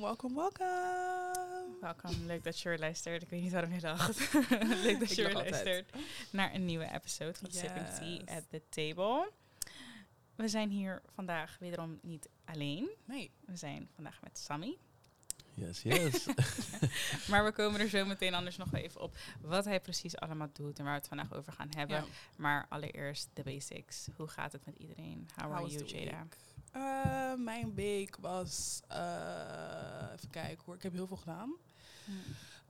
welkom, welkom, welkom. Welkom, leuk dat je weer luistert. Ik weet niet waarom je lacht. leuk dat Ik je luistert naar een nieuwe episode van Sipping Tea Yes. at the Table. We zijn hier vandaag wederom niet alleen. Nee. We zijn vandaag met Sammy. Yes, yes. Maar we komen er zo meteen anders nog even op wat hij precies allemaal doet en waar we het vandaag over gaan hebben. Ja. Maar allereerst de basics. Hoe gaat het met iedereen? How, How are you, Jada? week? Eh, mijn week was... eh, even kijken hoor, ik heb heel veel gedaan.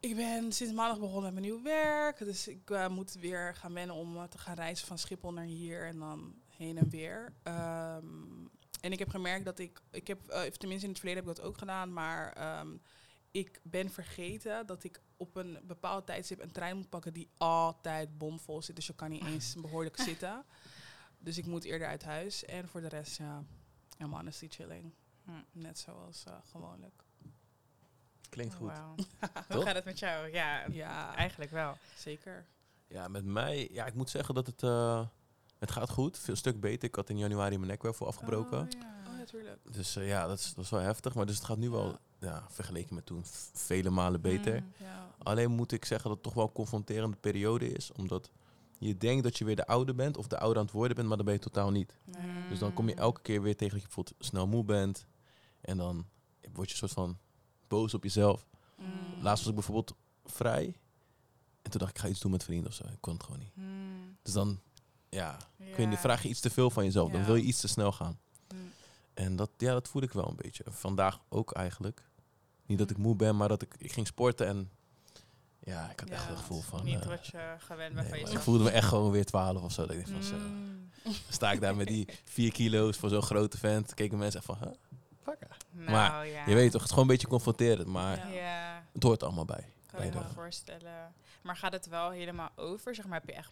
Ik ben sinds maandag begonnen met mijn nieuw werk. Dus ik eh, moet weer gaan wennen om te gaan reizen van Schiphol naar hier en dan heen en weer. Ehm, en ik heb gemerkt dat ik, ik heb, tenminste in het verleden heb ik dat ook gedaan, maar ehm, ik ben vergeten dat ik op een bepaald tijdstip een trein moet pakken die altijd bomvol zit. Dus je kan niet eens behoorlijk zitten. Dus ik moet eerder uit huis. En voor de rest, ja, I'm honestly chilling. Hm. Net zoals eh, gewoonlijk. Klinkt goed. Hoe gaat het met jou? Ja, Ja, eigenlijk wel. zeker. Ja, met mij, ja, ik moet zeggen dat het, eh, het gaat goed. Veel stuk beter. Ik had in januari mijn nekwervel afgebroken. Oh, ja. Oh, natuurlijk. Dus eh, ja, dat is, dat is wel heftig. Maar dus het gaat nu wel, ja, vergeleken met toen, vele malen beter. Mm. Ja. Alleen moet ik zeggen dat het toch wel een confronterende periode is. Omdat je denkt dat je weer de oude bent of de oude aan het worden bent, maar dan ben je totaal niet. Nee. Dus dan kom je elke keer weer tegen dat je bijvoorbeeld snel moe bent. En dan word je een soort van boos op jezelf. Mm. Laatst was ik bijvoorbeeld vrij. En toen dacht ik, ik ga iets doen met vrienden of zo. Ik kon het gewoon niet. Mm. Dus dan, ja, ik niet, Ja. vraag je iets te veel van jezelf. Dan wil je iets te snel gaan. Mm. En dat, ja, dat voel ik wel een beetje. Vandaag ook eigenlijk. Niet dat ik Mm. moe ben, maar dat ik, ik ging sporten en ja, ik had Ja, echt het gevoel van... Niet eh, wat je gewend bent nee, van maar ik voelde me echt gewoon weer 12 of zo. Dat ik van zo. Mm. Dan sta ik daar met die 4 kilo's voor zo'n grote vent. Keken mensen echt van, huh? Nou, Maar ja. Je weet toch, het is gewoon een beetje confronterend, maar Ja. Het hoort allemaal bij. kan bij je me voorstellen. Maar gaat het wel helemaal over? Zeg maar, heb je echt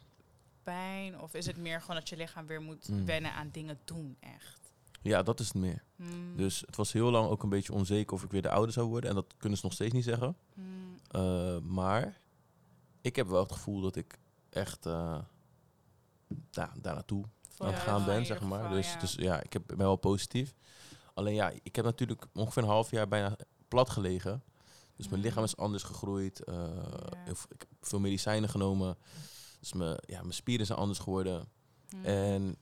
pijn? Of is het meer gewoon dat je lichaam weer moet Mm. wennen aan dingen doen, echt? Ja, dat is het meer. Mm. Dus het was heel lang ook een beetje onzeker of ik weer de oude zou worden. En dat kunnen ze nog steeds niet zeggen. Mm. Uh, maar ik heb wel het gevoel dat ik echt uh, daar, daar naartoe Voor aan het gaan ben, zeg maar. geval, dus, ja. dus ja, ik heb, ben wel positief. Alleen ja, ik heb natuurlijk ongeveer een half jaar bijna plat gelegen. Dus mijn Mm. lichaam is anders gegroeid. Uh, Ja. ik, ik heb veel medicijnen genomen. Dus mijn, ja, mijn spieren zijn anders geworden. Mm. En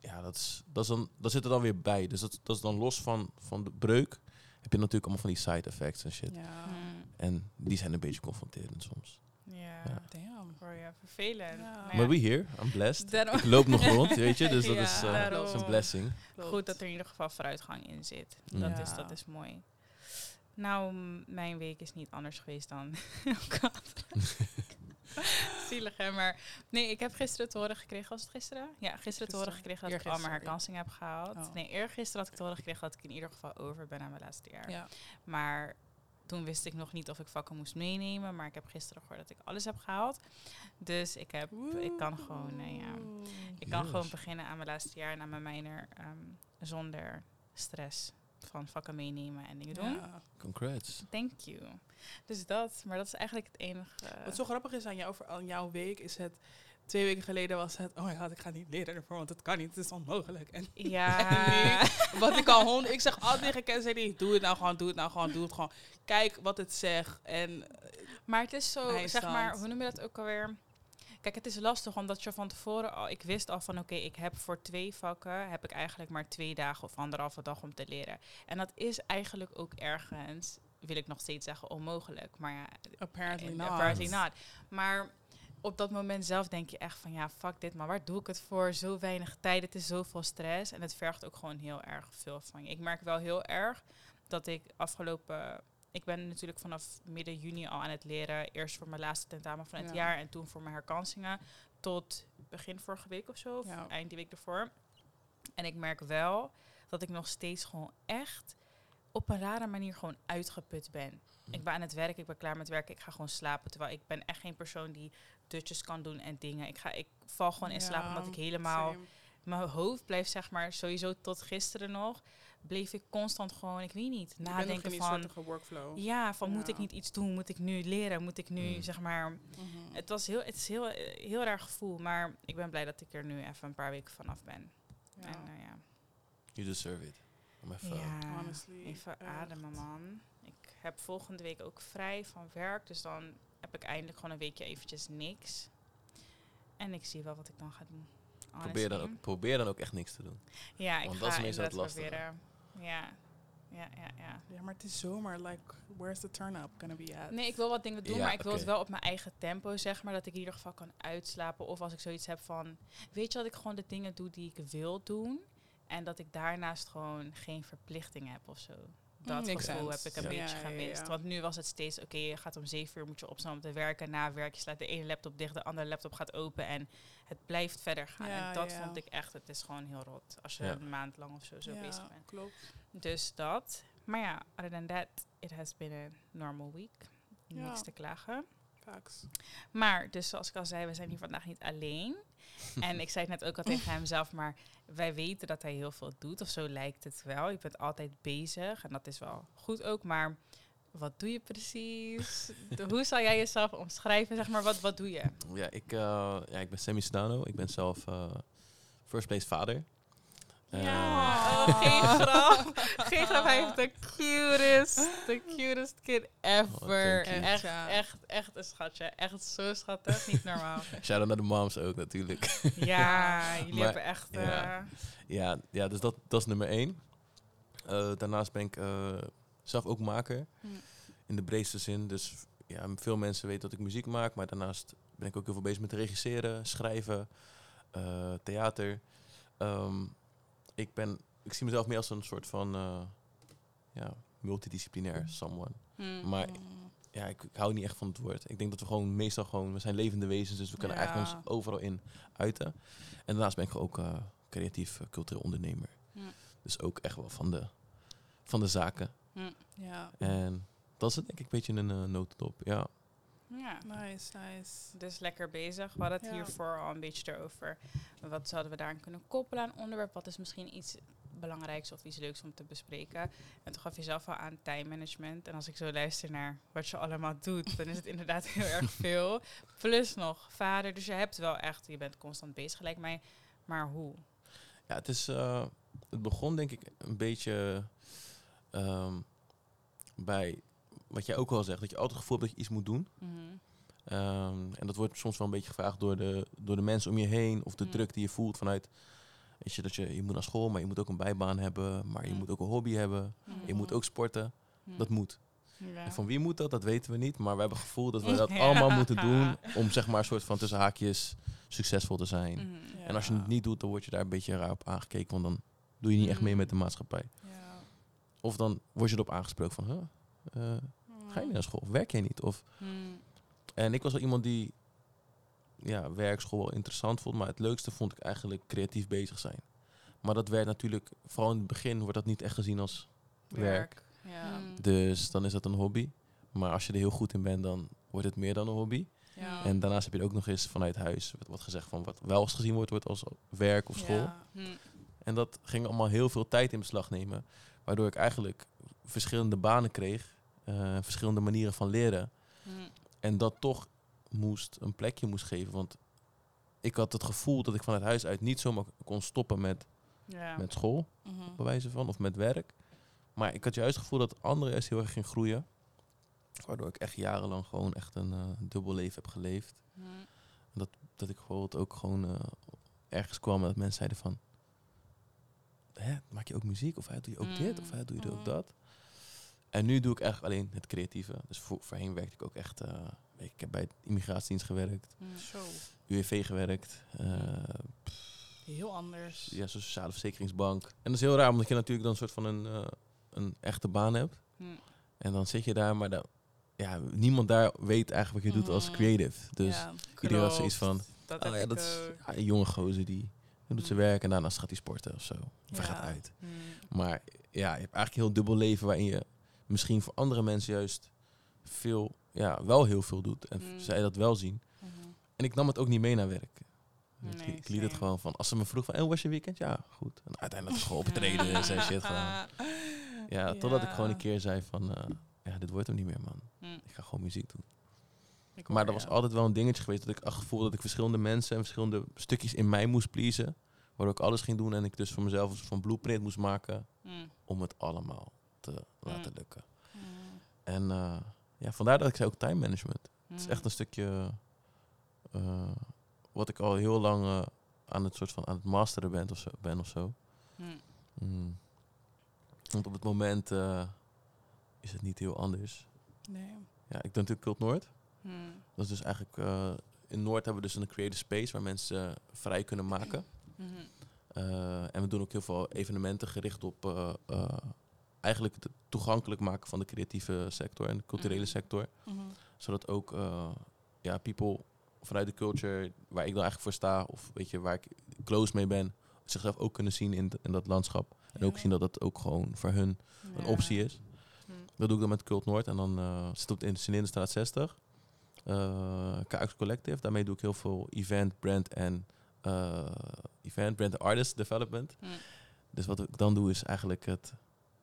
ja, dat, is, dat, is dan, dat zit er dan weer bij. Dus dat, dat is dan los van, van de breuk. Heb je natuurlijk allemaal van die side effects en shit. Ja. Mm. En die zijn een beetje confronterend soms. Ja, Ja. Damn. voor je vervelend. Ja. Maar we here, I'm blessed. Daarom- Ik loop nog rond, weet je. Dus dat Ja, is, eh, dat is een blessing. Goed dat er in ieder geval vooruitgang in zit. Mm. Dat, Ja. is, dat is mooi. Nou, mijn week is niet anders geweest dan elke andere. Zielig hè, maar nee, ik heb gisteren te horen gekregen, was het gisteren? Ja, gisteren te horen gekregen dat ik al mijn herkansing heb gehaald. Oh. Nee, eergisteren had ik te horen gekregen dat ik in ieder geval over ben aan mijn laatste jaar. Ja. Maar toen wist ik nog niet of ik vakken moest meenemen, maar ik heb gisteren gehoord dat ik alles heb gehaald. Dus ik, heb, ik kan gewoon, nou ja, ik kan Yes. gewoon beginnen aan mijn laatste jaar en aan mijn minor ehm, zonder stress van vakken meenemen en dingen doen. Ja. Congrats. Thank you. Dus dat, maar dat is eigenlijk het enige. Wat zo grappig is aan, jou, aan jouw week, is het... Twee weken geleden was het, oh my god, ik ga niet leren ervoor, want het kan niet, het is onmogelijk. En ja, wat ik al honderd, ik zeg altijd tegen die, doe het nou gewoon, doe het nou gewoon, doe het gewoon. Kijk wat het zegt. En maar het is zo, zeg maar, hoe noem je dat ook alweer? Kijk, het is lastig omdat je van tevoren al, ik wist al van oké, ik heb voor twee vakken, heb ik eigenlijk maar twee dagen of anderhalve dag om te leren. En dat is eigenlijk ook ergens, wil ik nog steeds zeggen, onmogelijk. Maar ja, apparently not. apparently not. Maar op dat moment zelf denk je echt van ja, fuck dit, maar waar doe ik het voor? Zo weinig tijd, het is zoveel stress en het vergt ook gewoon heel erg veel van je. Ik merk wel heel erg dat ik afgelopen, ik ben natuurlijk vanaf midden juni al aan het leren, eerst voor mijn laatste tentamen van het Ja. jaar en toen voor mijn herkansingen tot begin vorige week of zo, of Ja. eind die week ervoor. En ik merk wel dat ik nog steeds gewoon echt op een rare manier gewoon uitgeput ben. Ik ben aan het werk, ik ben klaar met werken, ik ga gewoon slapen. Terwijl ik ben echt geen persoon die dutjes kan doen en dingen. Ik, ga, ik val gewoon in slaap Ja, omdat ik helemaal... same. Mijn hoofd blijft zeg maar sowieso tot gisteren nog... bleef ik constant gewoon, ik weet niet, nadenken van... soortige workflow. Ja, van moet ik niet iets doen? Moet ik nu leren? Moet ik nu, Mm. zeg maar... Mhm. Het was heel, het is heel, eh, heel raar gevoel, maar ik ben blij dat ik er nu even een paar weken vanaf ben. Ja. En nou ja, You deserve it. Om even, ja honestly, even echt. ademen man. Ik heb volgende week ook vrij van werk. Dus dan heb ik eindelijk gewoon een weekje eventjes niks. En ik zie wel wat ik dan ga doen. Probeer dan, ook, probeer dan ook echt niks te doen. Ja, ik Want ga dat is meestal het lastige. proberen. Ja. Ja, ja, ja. Ja, maar het is zomer. Like, where's the turn-up gonna be at? Nee, ik wil wat dingen doen, Ja, maar ik wil het wel op mijn eigen tempo, zeg maar. Dat ik in ieder geval kan uitslapen. Of als ik zoiets heb van... Weet je dat ik gewoon de dingen doe die ik wil doen? En dat ik daarnaast gewoon geen verplichting heb of zo. Dat makes gevoel sense. heb ik een Ja. beetje gemist. Want nu was het steeds, oké, je gaat om zeven uur, moet je opstaan om te werken. Na werk, je slaat de ene laptop dicht, de andere laptop gaat open. En het blijft verder gaan. Ja, en dat ja. vond ik echt, het is gewoon heel rot. Als je Ja. een maand lang of zo, zo Ja, bezig bent. Klopt. Dus dat. Maar ja, other than that, it has been a normal week. Ja. Niks te klagen. Facts. Maar, dus zoals ik al zei, we zijn hier vandaag niet alleen. en ik zei het net ook al tegen hem zelf, maar wij weten dat hij heel veel doet. Of zo lijkt het wel. Je bent altijd bezig en dat is wel goed ook. Maar wat doe je precies? De- hoe zou jij jezelf omschrijven? Zeg maar, wat, wat doe je? Ja, ik, eh, ja, ik ben Sammy Sedano. Ik ben zelf eh, first place vader. Ja, oh, geen grap. Geen grap, hij heeft de cutest, de cutest kid ever. Oh, echt, Ja. echt, echt een schatje. Echt zo schattig, niet normaal. Shout-out naar de moms ook natuurlijk. Ja, jullie Maar- hebben echt... ja. eh, ja, ja, dus dat, dat is nummer één. Eh, daarnaast ben ik eh, zelf ook maker. Hm. In de breedste zin. Dus ja, veel mensen weten dat ik muziek maak. Maar daarnaast ben ik ook heel veel bezig met regisseren, schrijven, theater. Ehm, ik, ben, ik zie mezelf meer als een soort van eh, ja, multidisciplinair someone. hm. Maar Mm. ja, ik, ik hou niet echt van het woord. Ik denk dat we gewoon meestal gewoon, we zijn levende wezens, dus we kunnen Ja. eigenlijk ons overal in uiten. En daarnaast ben ik ook eh, creatief eh, cultureel ondernemer. Ja. Dus ook echt wel van de, van de zaken. Ja. En dat is het denk ik een beetje een uh, notendop. Ja. Ja. Nice, nice. Dus lekker bezig. We hadden het Ja. hiervoor al een beetje erover. Wat zouden we daaraan kunnen koppelen aan onderwerp? Wat is misschien iets belangrijks of iets leuks om te bespreken? En toen gaf je zelf al aan time management. En als ik zo luister naar wat je allemaal doet, dan is het inderdaad heel erg veel. Plus nog vader. Dus je hebt wel echt, je bent constant bezig lijkt mij. Maar hoe? Ja, het is, eh, het begon denk ik een beetje ehm, bij wat jij ook al zegt, dat je altijd het gevoel hebt dat je iets moet doen. Mhm. Ehm, en dat wordt soms wel een beetje gevraagd door de, door de mensen om je heen. Of de Mm. druk die je voelt vanuit. Weet je, dat je, je moet naar school, maar je moet ook een bijbaan hebben. Maar je Mm. moet ook een hobby hebben. Je moet ook sporten. Mhm. Dat moet. Ja. En van wie moet dat, dat weten we niet. Maar we hebben het gevoel dat we dat Ja. allemaal moeten doen. Om zeg maar een soort van tussen haakjes succesvol te zijn. Mhm. Ja. En als je het niet doet, dan word je daar een beetje raar op aangekeken. Want dan doe je niet echt mee met de maatschappij. Ja. Of dan word je erop aangesproken van... Huh, eh, ga je niet naar school? Of werk jij niet? Of Mhm. En ik was wel iemand die ja, werk, school wel interessant vond. Maar het leukste vond ik eigenlijk creatief bezig zijn. Maar dat werd natuurlijk, vooral in het begin, wordt dat niet echt gezien als werk. Ja. Mhm. Dus dan is dat een hobby. Maar als je er heel goed in bent, dan wordt het meer dan een hobby. Ja. En daarnaast heb je ook nog eens vanuit huis wat, wat gezegd van wat wel eens gezien wordt, wordt als werk of school. Ja. Mhm. En dat ging allemaal heel veel tijd in beslag nemen. Waardoor ik eigenlijk verschillende banen kreeg. Eh, verschillende manieren van leren. Mhm. En dat toch moest een plekje moest geven. Want ik had het gevoel dat ik vanuit huis uit niet zomaar kon stoppen met, Ja. met school, Mhm. bij wijze van, of met werk. Maar ik had juist het gevoel dat anderen juist heel erg ging groeien. Waardoor ik echt jarenlang gewoon echt een eh, dubbel leven heb geleefd. Mhm. Dat, dat ik bijvoorbeeld ook gewoon eh, ergens kwam en dat mensen zeiden van... Hè, maak je ook muziek? Of hè, doe je ook dit? Of hè, doe je ook Mm. dat? En nu doe ik echt alleen het creatieve. Dus voor, voorheen werkte ik ook echt... eh, ik heb bij het immigratiedienst gewerkt. Zo. UWV gewerkt. eh, Heel anders. ja, zo'n sociale verzekeringsbank. En dat is heel raar, omdat je natuurlijk dan een soort van een, eh, een echte baan hebt. Mhm. En dan zit je daar, maar dan, ja, niemand daar weet eigenlijk wat je doet als Mhm. creative. Dus ja. iedereen had zoiets van, Dat oh ja, ik dat is ja, een jonge gozer die, doet zijn Mm. werk en daarnaast gaat hij sporten of zo. Of hij gaat uit. Maar ja, je hebt eigenlijk een heel dubbel leven waarin je misschien voor andere mensen juist veel, ja, wel heel veel doet. En Mm. zij dat wel zien. Mhm. En ik nam het ook niet mee naar werk. Ik- Nee, ik liet het gewoon van, als ze me vroeg van, hoe was je weekend? Ja, goed. En uiteindelijk gewoon optreden en zijn shit gedaan. Ja, totdat ik gewoon een keer zei van, eh, ja, dit wordt hem niet meer, man. Mhm. Ik ga gewoon muziek doen. Ik Maar dat was altijd wel een dingetje geweest dat ik het gevoel dat ik verschillende mensen en verschillende stukjes in mij moest pleasen. Waardoor ik alles ging doen en ik dus voor mezelf een soort van blueprint moest maken Mhm. om het allemaal te laten Mm. lukken. Mm. En eh, ja, vandaar dat ik zei ook time management. Het is Mm. echt een stukje eh, wat ik al heel lang eh, aan het soort van aan het masteren ben of zo. Ben of zo. Mm. Want op het moment is het niet heel anders. Nee. Ja, ik doe natuurlijk Cult Noord. Dat is dus eigenlijk in Noord hebben we dus een creative space waar mensen vrij kunnen maken. Mhm. Eh, en we doen ook heel veel evenementen gericht op eigenlijk het toegankelijk maken van de creatieve sector en de culturele Mhm. sector. Mhm. Zodat ook eh, ja, people vanuit de culture, waar ik dan eigenlijk voor sta, of weet je, waar ik close mee ben, zichzelf ook kunnen zien in, in dat landschap. En ook zien dat dat ook gewoon voor hun een optie is. Mm. Dat doe ik dan met Cult Noord. En dan eh zit het in Cilinderstraat 60. eh KX Collective. Daarmee doe ik heel veel event, brand en event, brand artist development. Dus wat ik dan doe is eigenlijk het...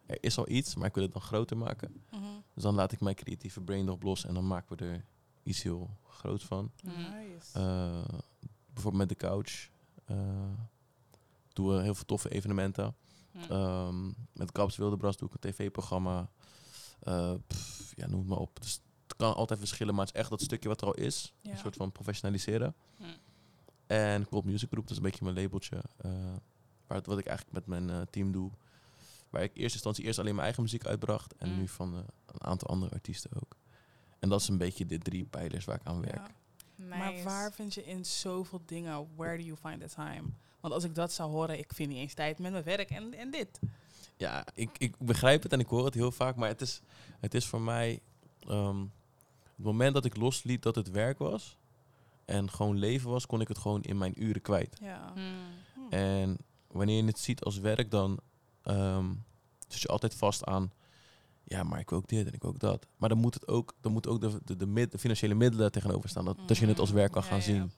Er is al iets, maar ik wil het dan groter maken. Mhm. Dus dan laat ik mijn creatieve brain erop los en dan maken we er iets heel groots van. Nice. Eh, bijvoorbeeld met de couch. eh doen we heel veel toffe evenementen. Mm. Ehm, met Kaps Wildebras doe ik een tv-programma. Eh, ja, noem het maar op. Dus het kan altijd verschillen, maar het is echt dat stukje wat er al is. Ja. Een soort van professionaliseren. Mm. En Cold Music Group, dat is een beetje mijn labeltje. eh, waar het, wat ik eigenlijk met mijn eh, team doe. Waar ik in eerste instantie eerst alleen mijn eigen muziek uitbracht. En Mm. nu van eh, een aantal andere artiesten ook. En dat is een beetje de drie pijlers waar ik aan werk. Ja. Maar waar vind je in zoveel dingen, where do you find the time? Want als ik dat zou horen, ik vind niet eens tijd met mijn werk en, en dit. Ja, ik, ik begrijp het en ik hoor het heel vaak, maar het is, het is voor mij ehm, het moment dat ik losliet dat het werk was en gewoon leven was, kon ik het gewoon in mijn uren kwijt. Ja. Mm. Hm. En wanneer je het ziet als werk, dan ehm, zit je altijd vast aan, ja, maar ik wil ook dit en ik wil ook dat. Maar dan moet het ook, dan moet ook de, de, de, mid- de financiële middelen tegenover staan, dat, dat je het als werk kan Ja, gaan ja. zien.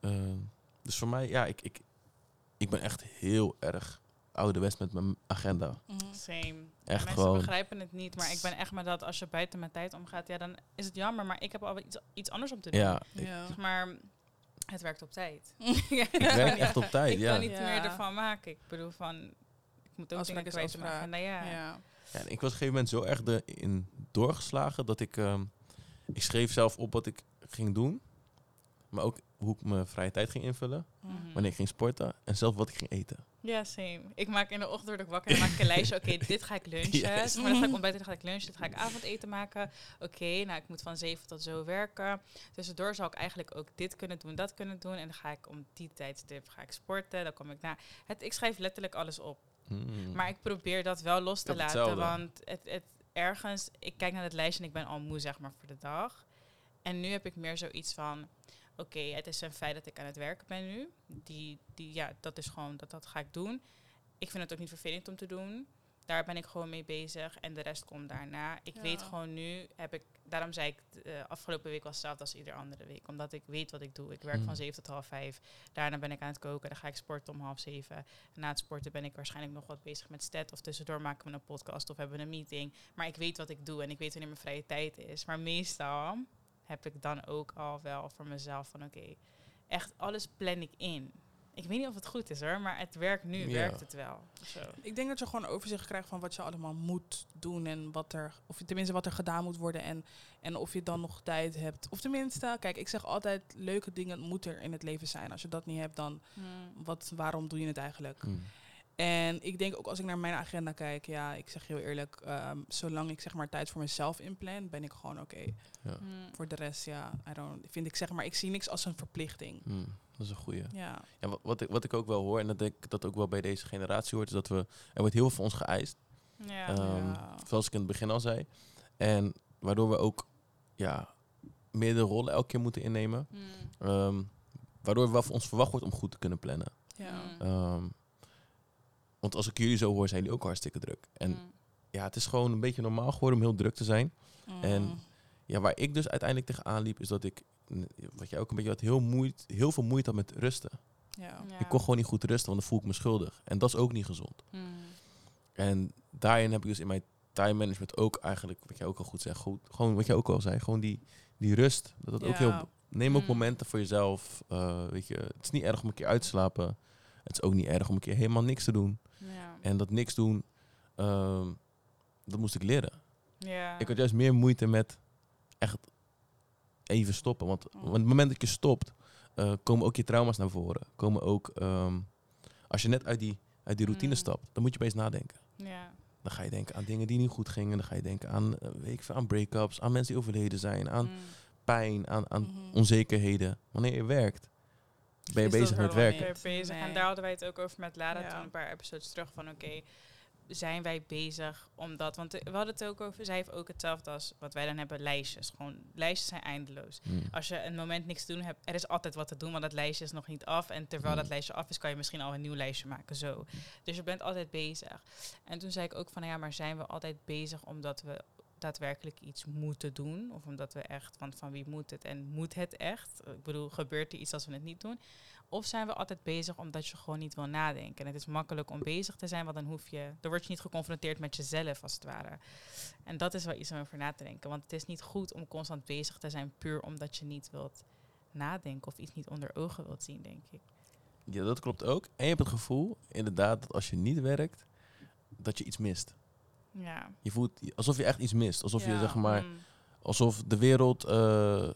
Ehm, dus voor mij, ja, ik, ik, ik ben echt heel erg ouderwets met mijn agenda. Mhm. Same. Echt Mensen gewoon. begrijpen het niet, maar ik ben echt met dat als je buiten mijn tijd omgaat, ja, dan is het jammer, maar ik heb al iets, iets anders om te doen. Ja, ik, Ja. Zeg maar het werkt op tijd. ik werk echt op tijd, ik ja. kan niet Ja. meer ervan maken. Ik bedoel van, ik moet ook dingen Afspraak is kwijt in mijn afspraak. agenda. Ja. Ja. Ik was op een gegeven moment zo erg erin doorgeslagen dat ik... ehm, ik schreef zelf op wat ik ging doen. Maar ook hoe ik mijn vrije tijd ging invullen. Mhm. Wanneer ik ging sporten. En zelf wat ik ging eten. Ja, same. Ik maak in de ochtend word ik wakker en maak ik een lijstje. Oké, dit ga ik lunchen. Maar dan ga ik ontbijten, dan ga ik lunchen. Dit ga ik avondeten maken. Oké, nou, ik moet van zeven tot zo werken. Tussendoor zou ik eigenlijk ook dit kunnen doen, dat kunnen doen. En dan ga ik om die tijdstip ga ik sporten. Dan kom ik naar... Het, ik schrijf letterlijk alles op. Mm. Maar ik probeer dat wel los te laten. hetzelfde. Want het, het, ergens, ik kijk naar het lijstje en ik ben al moe, zeg maar, voor de dag. En nu heb ik meer zoiets van, oké, het is een feit dat ik aan het werken ben nu. Die, die, ja, dat is gewoon, dat, dat ga ik doen. Ik vind het ook niet vervelend om te doen. Daar ben ik gewoon mee bezig en de rest komt daarna. Ik Ja. weet gewoon nu, heb ik, daarom zei ik, de afgelopen week was hetzelfde als ieder andere week. Omdat ik weet wat ik doe. Ik werk Mm. van zeven tot half vijf. Daarna ben ik aan het koken, dan ga ik sporten om half zeven. En na het sporten ben ik waarschijnlijk nog wat bezig met stat. Of tussendoor maken we een podcast of hebben we een meeting. Maar ik weet wat ik doe en ik weet wanneer mijn vrije tijd is. Maar meestal heb ik dan ook al wel voor mezelf van oké, echt alles plan ik in. Ik weet niet of het goed is hoor, maar het werkt nu, Ja. werkt het wel. Zo. Ik denk dat je gewoon overzicht krijgt van wat je allemaal moet doen en wat er, of tenminste wat er gedaan moet worden en, en of je dan nog tijd hebt. Of tenminste, kijk, ik zeg altijd, leuke dingen moeten er in het leven zijn. Als je dat niet hebt, dan wat, waarom doe je het eigenlijk? Mm. En ik denk ook als ik naar mijn agenda kijk, ja, ik zeg heel eerlijk, ehm, zolang ik zeg maar tijd voor mezelf inplan, ben ik gewoon oké. Ja. Mm. Voor de rest, ja, I don't, vind ik zeg maar, ik zie niks als een verplichting. Mm. Dat is een goeie. Ja, Ja, wat, wat, ik, wat ik ook wel hoor, en dat denk ik dat ook wel bij deze generatie hoort, is dat we... Er wordt heel veel van ons geëist. Ja. Ehm, Ja. Zoals ik in het begin al zei. En waardoor we ook ja, meerdere rollen elke keer moeten innemen. Mm. Ehm, waardoor wel van ons verwacht wordt om goed te kunnen plannen. ja. Want als ik jullie zo hoor, zijn jullie ook hartstikke druk. En Mm. ja, het is gewoon een beetje normaal geworden om heel druk te zijn. En- Mm. Ja, waar ik dus uiteindelijk tegenaan liep, is dat ik, wat jij ook een beetje had, heel, moeite, heel veel moeite had met rusten. ja. Ja. Ik kon gewoon niet goed rusten, want dan voel ik me schuldig. En dat is ook niet gezond. Mm. En daarin heb ik dus in mijn time management ook eigenlijk, wat jij ook al goed zegt, goed, gewoon wat jij ook al zei, gewoon die, die rust. Dat dat ook heel, neem ook Mm. momenten voor jezelf. eh, weet je, het is niet erg om een keer uit te slapen. Het is ook niet erg om een keer helemaal niks te doen. Ja. En dat niks doen, ehm, dat moest ik leren. Ja. Ik had juist meer moeite met echt even stoppen. Want op het moment dat je stopt, eh, komen ook je trauma's naar voren. Komen ook, ehm, als je net uit die, uit die routine Mm. stapt, dan moet je opeens nadenken. ja. Dan ga je denken aan dingen die niet goed gingen. Dan ga je denken aan, eh, weet ik veel, aan break-ups, aan mensen die overleden zijn, aan Mm. pijn, aan, aan Mhm. onzekerheden. Wanneer je werkt, ben je dat bezig met weer bezig. En daar hadden wij het ook over met Lara Ja. toen een paar episodes terug van oké, zijn wij bezig omdat, want we hadden het ook over, zij heeft ook hetzelfde als wat wij dan hebben, lijstjes. Gewoon, lijstjes zijn eindeloos. Mm. Als je een moment niks te doen hebt, er is altijd wat te doen, want dat lijstje is nog niet af. En terwijl Mm. dat lijstje af is, kan je misschien al een nieuw lijstje maken, zo. Dus je bent altijd bezig. En toen zei ik ook van, ja, maar zijn we altijd bezig omdat we daadwerkelijk iets moeten doen? Of omdat we echt, want van wie moet het en moet het echt? Ik bedoel, gebeurt er iets als we het niet doen? Of zijn we altijd bezig omdat je gewoon niet wil nadenken? En het is makkelijk om bezig te zijn, want dan hoef je, dan word je niet geconfronteerd met jezelf als het ware. En dat is wel iets om over na te denken. Want het is niet goed om constant bezig te zijn, puur omdat je niet wilt nadenken of iets niet onder ogen wilt zien, denk ik. Ja, dat klopt ook. En je hebt het gevoel, inderdaad, dat als je niet werkt, dat je iets mist. Ja. Je voelt alsof je echt iets mist. Alsof je zeg maar, Mm. alsof de wereld eh,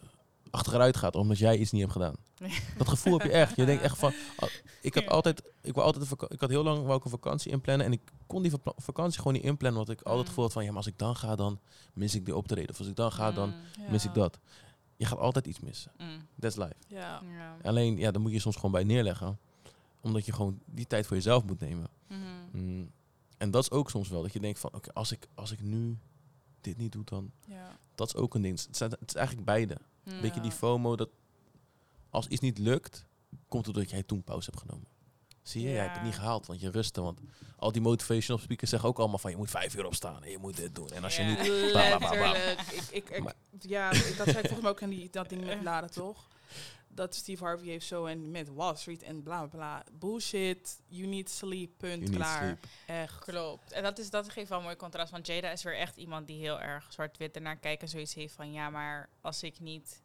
achteruit gaat omdat jij iets niet hebt gedaan. Dat gevoel heb je echt. Je denkt echt van, ah, ik had altijd, ik wou altijd, ik had heel lang wou ik een vakantie inplannen en ik kon die vakantie gewoon niet inplannen, want ik altijd het Mm. gevoel had van, ja, maar als ik dan ga, dan mis ik die optreden. Of als ik dan ga, dan Mm. mis ik dat. Je gaat altijd iets missen. Mm. That's life. Ja. Ja. Alleen, ja, dan moet je soms gewoon bij neerleggen, omdat je gewoon die tijd voor jezelf moet nemen. Mhm. En dat is ook soms wel, dat je denkt van, oké, als, ik, als ik nu dit niet doe, dan... Ja. Dat is ook een ding. Het, zijn, het is eigenlijk beide. Weet je, die Ja. FOMO, dat als iets niet lukt, komt het doordat jij toen pauze hebt genomen. Zie je, jij hebt het niet gehaald, want je rustte. Want al die motivational speakers zeggen ook allemaal van, je moet vijf uur opstaan en je moet dit doen. En als je niet... Ik, ik, ja, dat zei ik volgens mij ook in die, dat ding met Lara, toch? Dat Steve Harvey heeft zo en met Wall Street en bla bla. Bullshit. You need sleep. Punt. Need klaar. sleep. Echt. Klopt. En dat, is, dat geeft wel een mooi contrast. Want Jada is weer echt iemand die heel erg zwart-wit ernaar kijkt en zoiets heeft van... Ja, maar als ik niet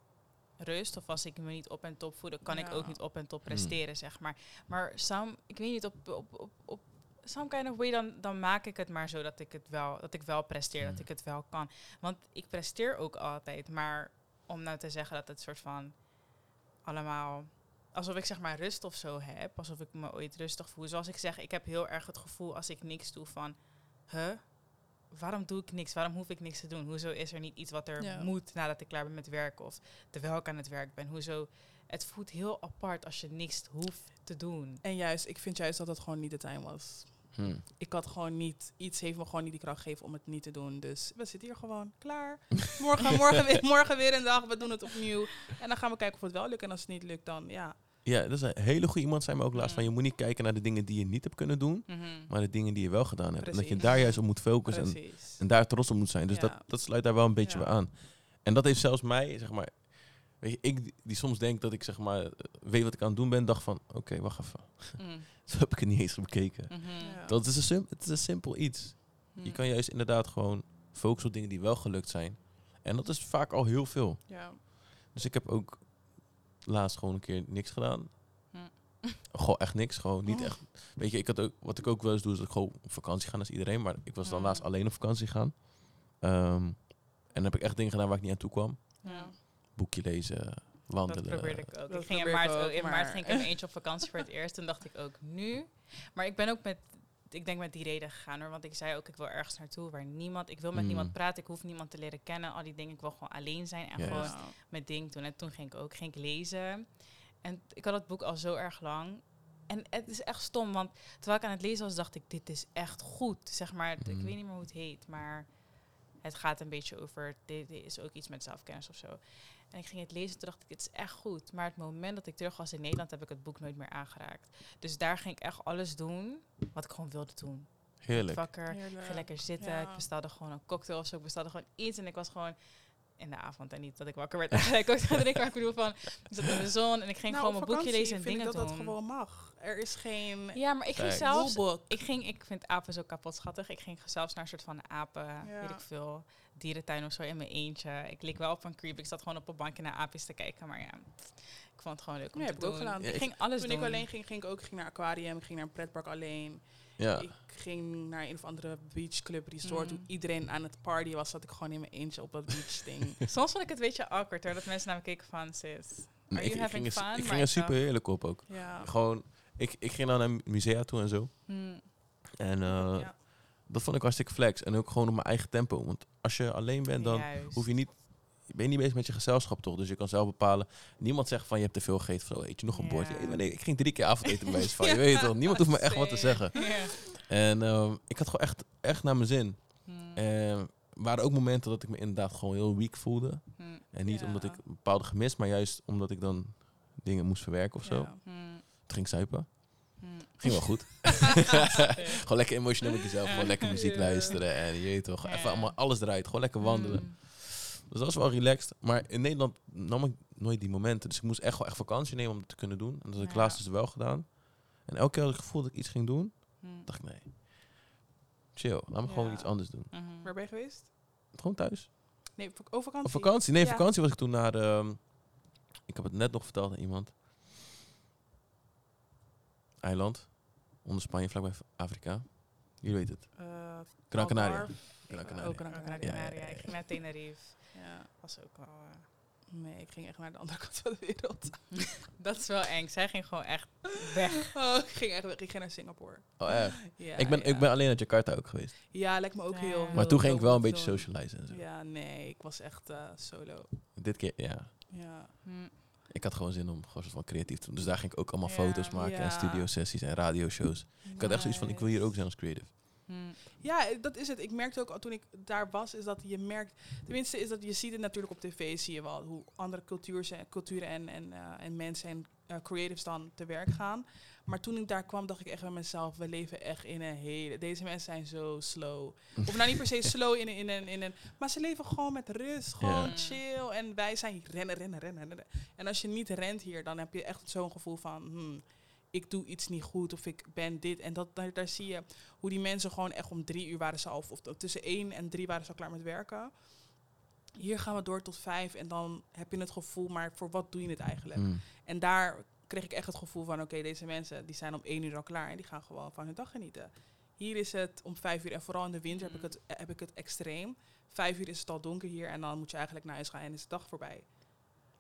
rust of als ik me niet op en top voel... dan kan ik ook niet op en top Hmm. presteren, zeg maar. Maar Sam, ik weet niet, op, op, op, op some kind of way... Dan, dan maak ik het maar zo dat ik het wel, dat ik wel presteer, Hmm. dat ik het wel kan. Want ik presteer ook altijd. Maar om nou te zeggen dat het soort van allemaal... Alsof ik zeg maar rust of zo heb. Alsof ik me ooit rustig voel. Zoals ik zeg, ik heb heel erg het gevoel als ik niks doe van... Huh? Waarom doe ik niks? Waarom hoef ik niks te doen? Hoezo is er niet iets wat er Ja. moet nadat ik klaar ben met werken? Of terwijl ik aan het werk ben? Hoezo? Het voelt heel apart als je niks hoeft te doen. En juist, ik vind juist dat het gewoon niet de tijd was. Hm. Ik had gewoon niet, iets heeft me gewoon niet die kracht gegeven om het niet te doen. Dus we zitten hier gewoon klaar. Morgen, morgen, weer, morgen weer een dag, we doen het opnieuw. En dan gaan we kijken of het wel lukt. En als het niet lukt, dan ja. Ja, dat is een hele goede iemand, zei me ook laatst Mm. van, je moet niet kijken naar de dingen die je niet hebt kunnen doen, maar de dingen die je wel gedaan hebt. En dat je daar juist op moet focussen en, en daar trots op moet zijn. Dus Ja. dat, dat sluit daar wel een beetje Ja. bij aan. En dat heeft zelfs mij, zeg maar, weet je, ik die- soms denk dat ik zeg maar, weet wat ik aan het doen ben, dacht van, oké, wacht even. Mm. Zo heb ik het niet eens bekeken. Mhm. Ja. Dat is een, sim het is een simpel iets. Je Mm. kan juist inderdaad gewoon focussen op dingen die wel gelukt zijn. En dat is vaak al heel veel. Ja. Dus ik heb ook laatst gewoon een keer niks gedaan. Hm. Gewoon echt niks. Gewoon niet Oh. echt. Weet je, ik had ook, wat ik ook wel eens doe, is dat ik gewoon op vakantie ga als iedereen. Maar ik was dan Hm. laatst alleen op vakantie gaan. Ehm, en dan heb ik echt dingen gedaan waar ik niet aan toe kwam. Ja. Boekje lezen, Dat wandelen. probeerde ik ook. Dat ik ging in maart, ook, ook, in maart maar- ging ik in mijn eentje op vakantie voor het eerst. Toen dacht ik ook nu. Maar ik ben ook met, ik denk met die reden gegaan hoor. Want ik zei ook, ik wil ergens naartoe waar niemand, ik wil met Mm. niemand praten. Ik hoef niemand te leren kennen. Al die dingen, ik wil gewoon alleen zijn en gewoon mijn ding doen. En toen ging ik ook, ging ik lezen. En ik had het boek al zo erg lang. En het is echt stom, want terwijl ik aan het lezen was, dacht ik, dit is echt goed. Zeg maar, ik Mhm. weet niet meer hoe het heet, maar het gaat een beetje over, dit, dit is ook iets met zelfkennis of zo. En ik ging het lezen, toen dacht ik, dit is echt goed. Maar het moment dat ik terug was in Nederland, heb ik het boek nooit meer aangeraakt. Dus daar ging ik echt alles doen wat ik gewoon wilde doen. Heerlijk. Wakker, Heerlijk. ging lekker zitten. Ja. Ik bestelde gewoon een cocktail of zo. Ik bestelde gewoon iets en ik was gewoon in de avond en niet dat ik wakker werd. ik ook maar ik bedoel van, ik zat in de zon en ik ging Nou, gewoon mijn boekje lezen en vind dingen ik dat doen. dat gewoon mag. Er is geen Ja, maar ik ging Kijk. zelfs, rulebook. ik ging, ik vind apen zo kapot schattig. Ik ging zelfs naar een soort van apen, weet ik veel, dierentuin of zo in mijn eentje. Ik leek wel op van creep. Ik zat gewoon op een bankje naar aapjes te kijken, maar ja, ik vond het gewoon leuk om te heb ik ook doen. gedaan. Ik ging alles Toen doen. ik alleen ging, ging ik ook ging naar aquarium, ik ging naar een pretpark alleen. Ja. Ik ging naar een of andere beachclub resort. Mm. Toen iedereen aan het party was, zat ik gewoon in mijn eentje op dat beach ding. Soms vond ik het een beetje awkward hoor, dat mensen naar me keken van sis. Are ik, you ik having ging, er, fun? ik ging er super heerlijk op ook. ja. Gewoon, ik, ik ging dan naar musea toe en zo. hmm, En eh, ja. dat vond ik hartstikke flex. En ook gewoon op mijn eigen tempo. Want als je alleen bent, dan juist. hoef je niet... Je bent niet bezig met je gezelschap toch? Dus je kan zelf bepalen. Niemand zegt van je hebt te veel gegeten. Van, oh, eet je nog een bord? Ja. Ja, maar nee, ik ging drie keer avondeten bij van. Je weet toch? Niemand hoeft me echt wat te zeggen. En ehm, ik had gewoon echt, echt naar mijn zin. Hmm, En er waren ook momenten dat ik me inderdaad gewoon heel weak voelde. hmm, En niet omdat ik een bepaalde gemist, maar juist omdat ik dan dingen moest verwerken of zo. Hmm, Het ging zuipen. hmm. Ging wel goed. gewoon lekker emotioneel met jezelf. Gewoon lekker muziek luisteren. En je weet toch, even allemaal alles eruit. Gewoon lekker wandelen. Dus dat was wel relaxed. Maar in Nederland nam ik nooit die momenten. Dus ik moest echt wel echt vakantie nemen om dat te kunnen doen. En dat had ik Ja. laatst dus wel gedaan. En elke keer had ik het gevoel dat ik iets ging doen, Hmm. dacht ik nee. Chill, laat me gewoon iets anders doen. Mhm. Waar ben je geweest? Gewoon thuis. Nee, vak- oh, vakantie. Op vakantie? Nee, Ja. vakantie was ik toen naar... ehm, ik heb het net nog verteld aan iemand. Eiland. Onder Spanje, vlakbij Afrika. Jullie weten het. Eh, Gran Canaria. Algarve. Gran Ik- Canaria. Gran ja, ja. Ik ging naar Tenerife. Ja. Was ook wel... eh, Nee, ik ging echt naar de andere kant van de wereld. dat is wel eng. Zij ging gewoon echt weg. Oh, ik ging echt weg. Ik ging naar Singapore. Oh, echt? Ja, ik, ben, ja. ik ben alleen naar Jakarta ook geweest. Ja, lijkt me ook Ja. heel... Maar heel toen ging ik wel een beetje socializen en zo. Ja, nee, ik was echt eh, solo. Dit keer, ja. Ja. Hmm. Ik had gewoon zin om gewoon soort van creatief te doen. Dus daar ging ik ook allemaal Ja. foto's maken en Ja. studio-sessies en radioshows. Ik had echt zoiets van, ik wil hier ook zijn als creative. Hmm. Ja, dat is het. Ik merkte ook al toen ik daar was, is dat je merkt, tenminste is dat je ziet het natuurlijk op tv, zie je wel hoe andere culturen, culturen en, en, eh, en mensen en eh, creatives dan te werk gaan. Maar toen ik daar kwam, dacht ik echt bij mezelf, we leven echt in een hele, deze mensen zijn zo slow. Of nou niet per se slow in, een- in, een, in een, maar ze leven gewoon met rust, gewoon chill. En wij zijn rennen, rennen, rennen, rennen. En als je niet rent hier, dan heb je echt zo'n gevoel van, hmm, ik doe iets niet goed of ik ben dit. En dat, daar, daar zie je hoe die mensen gewoon echt om drie uur waren ze al, of tussen één en drie waren ze al klaar met werken. Hier gaan we door tot vijf en dan heb je het gevoel, maar voor wat doe je het eigenlijk? Mm. En daar kreeg ik echt het gevoel van, oké, deze mensen die zijn om één uur al klaar en die gaan gewoon van hun dag genieten. Hier is het om vijf uur en vooral in de winter heb, ik het, heb ik het extreem. Vijf uur is het al donker hier en dan moet je eigenlijk naar huis gaan en is de dag voorbij.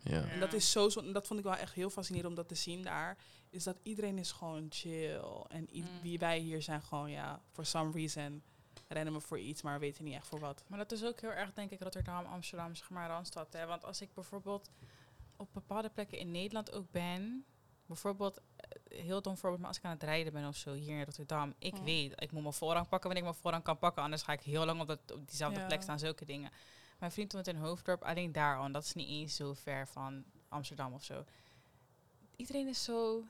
Ja. En dat is zo, zo en dat vond ik wel echt heel fascinerend om dat te zien daar. Is dat iedereen is gewoon chill. En i- Mm. wie wij hier zijn gewoon, ja, for some reason rennen we voor iets, maar weten niet echt voor wat. Maar dat is ook heel erg, denk ik, Rotterdam, Amsterdam, zeg maar, Randstad. Hè? Want als ik bijvoorbeeld op bepaalde plekken in Nederland ook ben, bijvoorbeeld, eh, heel dom voorbeeld, maar als ik aan het rijden ben of zo hier in Rotterdam, ik Mm. weet, ik moet mijn voorrang pakken wanneer ik mijn voorrang kan pakken, anders ga ik heel lang op, dat, op diezelfde Ja. plek staan, zulke dingen. Mijn vriend woont in Hoofddorp, alleen daar al, en dat is niet eens zo ver van Amsterdam of zo. Iedereen is zo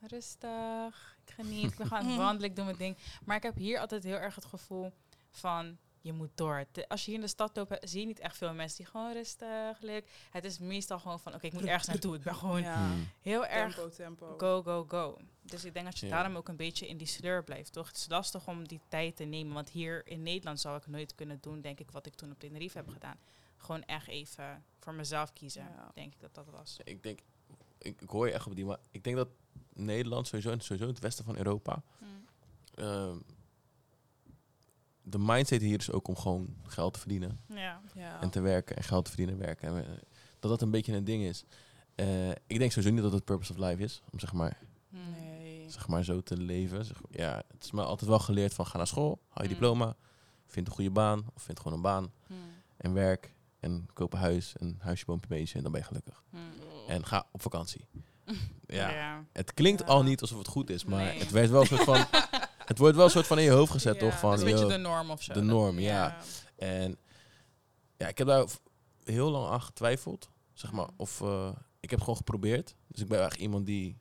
rustig, ik geniet, ik ben gewoon aan het wandelen, ik doe mijn ding. Maar ik heb hier altijd heel erg het gevoel van, je moet door. De- als je hier in de stad loopt, zie je niet echt veel mensen die gewoon rustig, leuk. Het is meestal gewoon van, oké, ik moet ergens naartoe. Ik ben gewoon ja, Mm. heel erg tempo, tempo. go, go, go. Dus ik denk dat je Ja. daarom ook een beetje in die sleur blijft, toch? Het is lastig om die tijd te nemen, want hier in Nederland zou ik nooit kunnen doen, denk ik, wat ik toen op Tenerife heb gedaan. Gewoon echt even voor mezelf kiezen, Ja. denk ik dat dat was. Ik denk, ik, ik hoor je echt op die, maar ik denk dat Nederland sowieso, en sowieso het westen van Europa, ehm, de mindset hier is ook om gewoon geld te verdienen Ja. Ja. en te werken en geld te verdienen en werken. En, we- dat dat een beetje een ding is. Eh, ik denk sowieso niet dat het purpose of life is, om zeg maar, Nee. Zeg maar zo te leven. Zeg, ja, het is me altijd wel geleerd van ga naar school, haal je Mm. diploma, vind een goede baan of vind gewoon een baan Hmm. en werk en koop een huis, een huisje, boompje, beestje en dan ben je gelukkig. Hmm. En ga op vakantie. ja. ja. Het klinkt Ja. al niet alsof het goed is, maar Nee. het werd wel een soort van. het wordt wel een soort van in je hoofd gezet, Ja, toch? Van, Dat is een beetje yo, de norm of zo. de norm, ja. En ja, ik heb daar heel lang aan getwijfeld. Zeg maar, Mm. of eh, ik heb gewoon geprobeerd. Dus ik ben eigenlijk iemand die.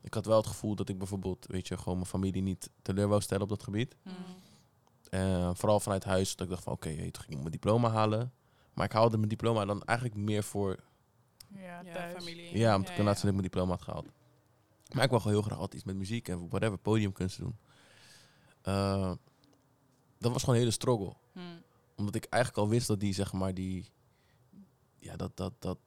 Ik had wel het gevoel dat ik bijvoorbeeld, weet je, gewoon mijn familie niet teleur wou stellen op dat gebied. Hmm. Eh, vooral vanuit huis, dat ik dacht van, oké, toch, ik moet mijn diploma halen. Maar ik haalde mijn diploma dan eigenlijk meer voor Ja, Ja, thuis. familie. Ja, om te Ja, kunnen laten zien dat ik mijn diploma had gehaald. Maar ik wil gewoon heel graag altijd iets met muziek en whatever, podiumkunst doen. Eh, dat was gewoon een hele struggle. Hmm. Omdat ik eigenlijk al wist dat die, zeg maar, die... Ja, dat, dat, dat...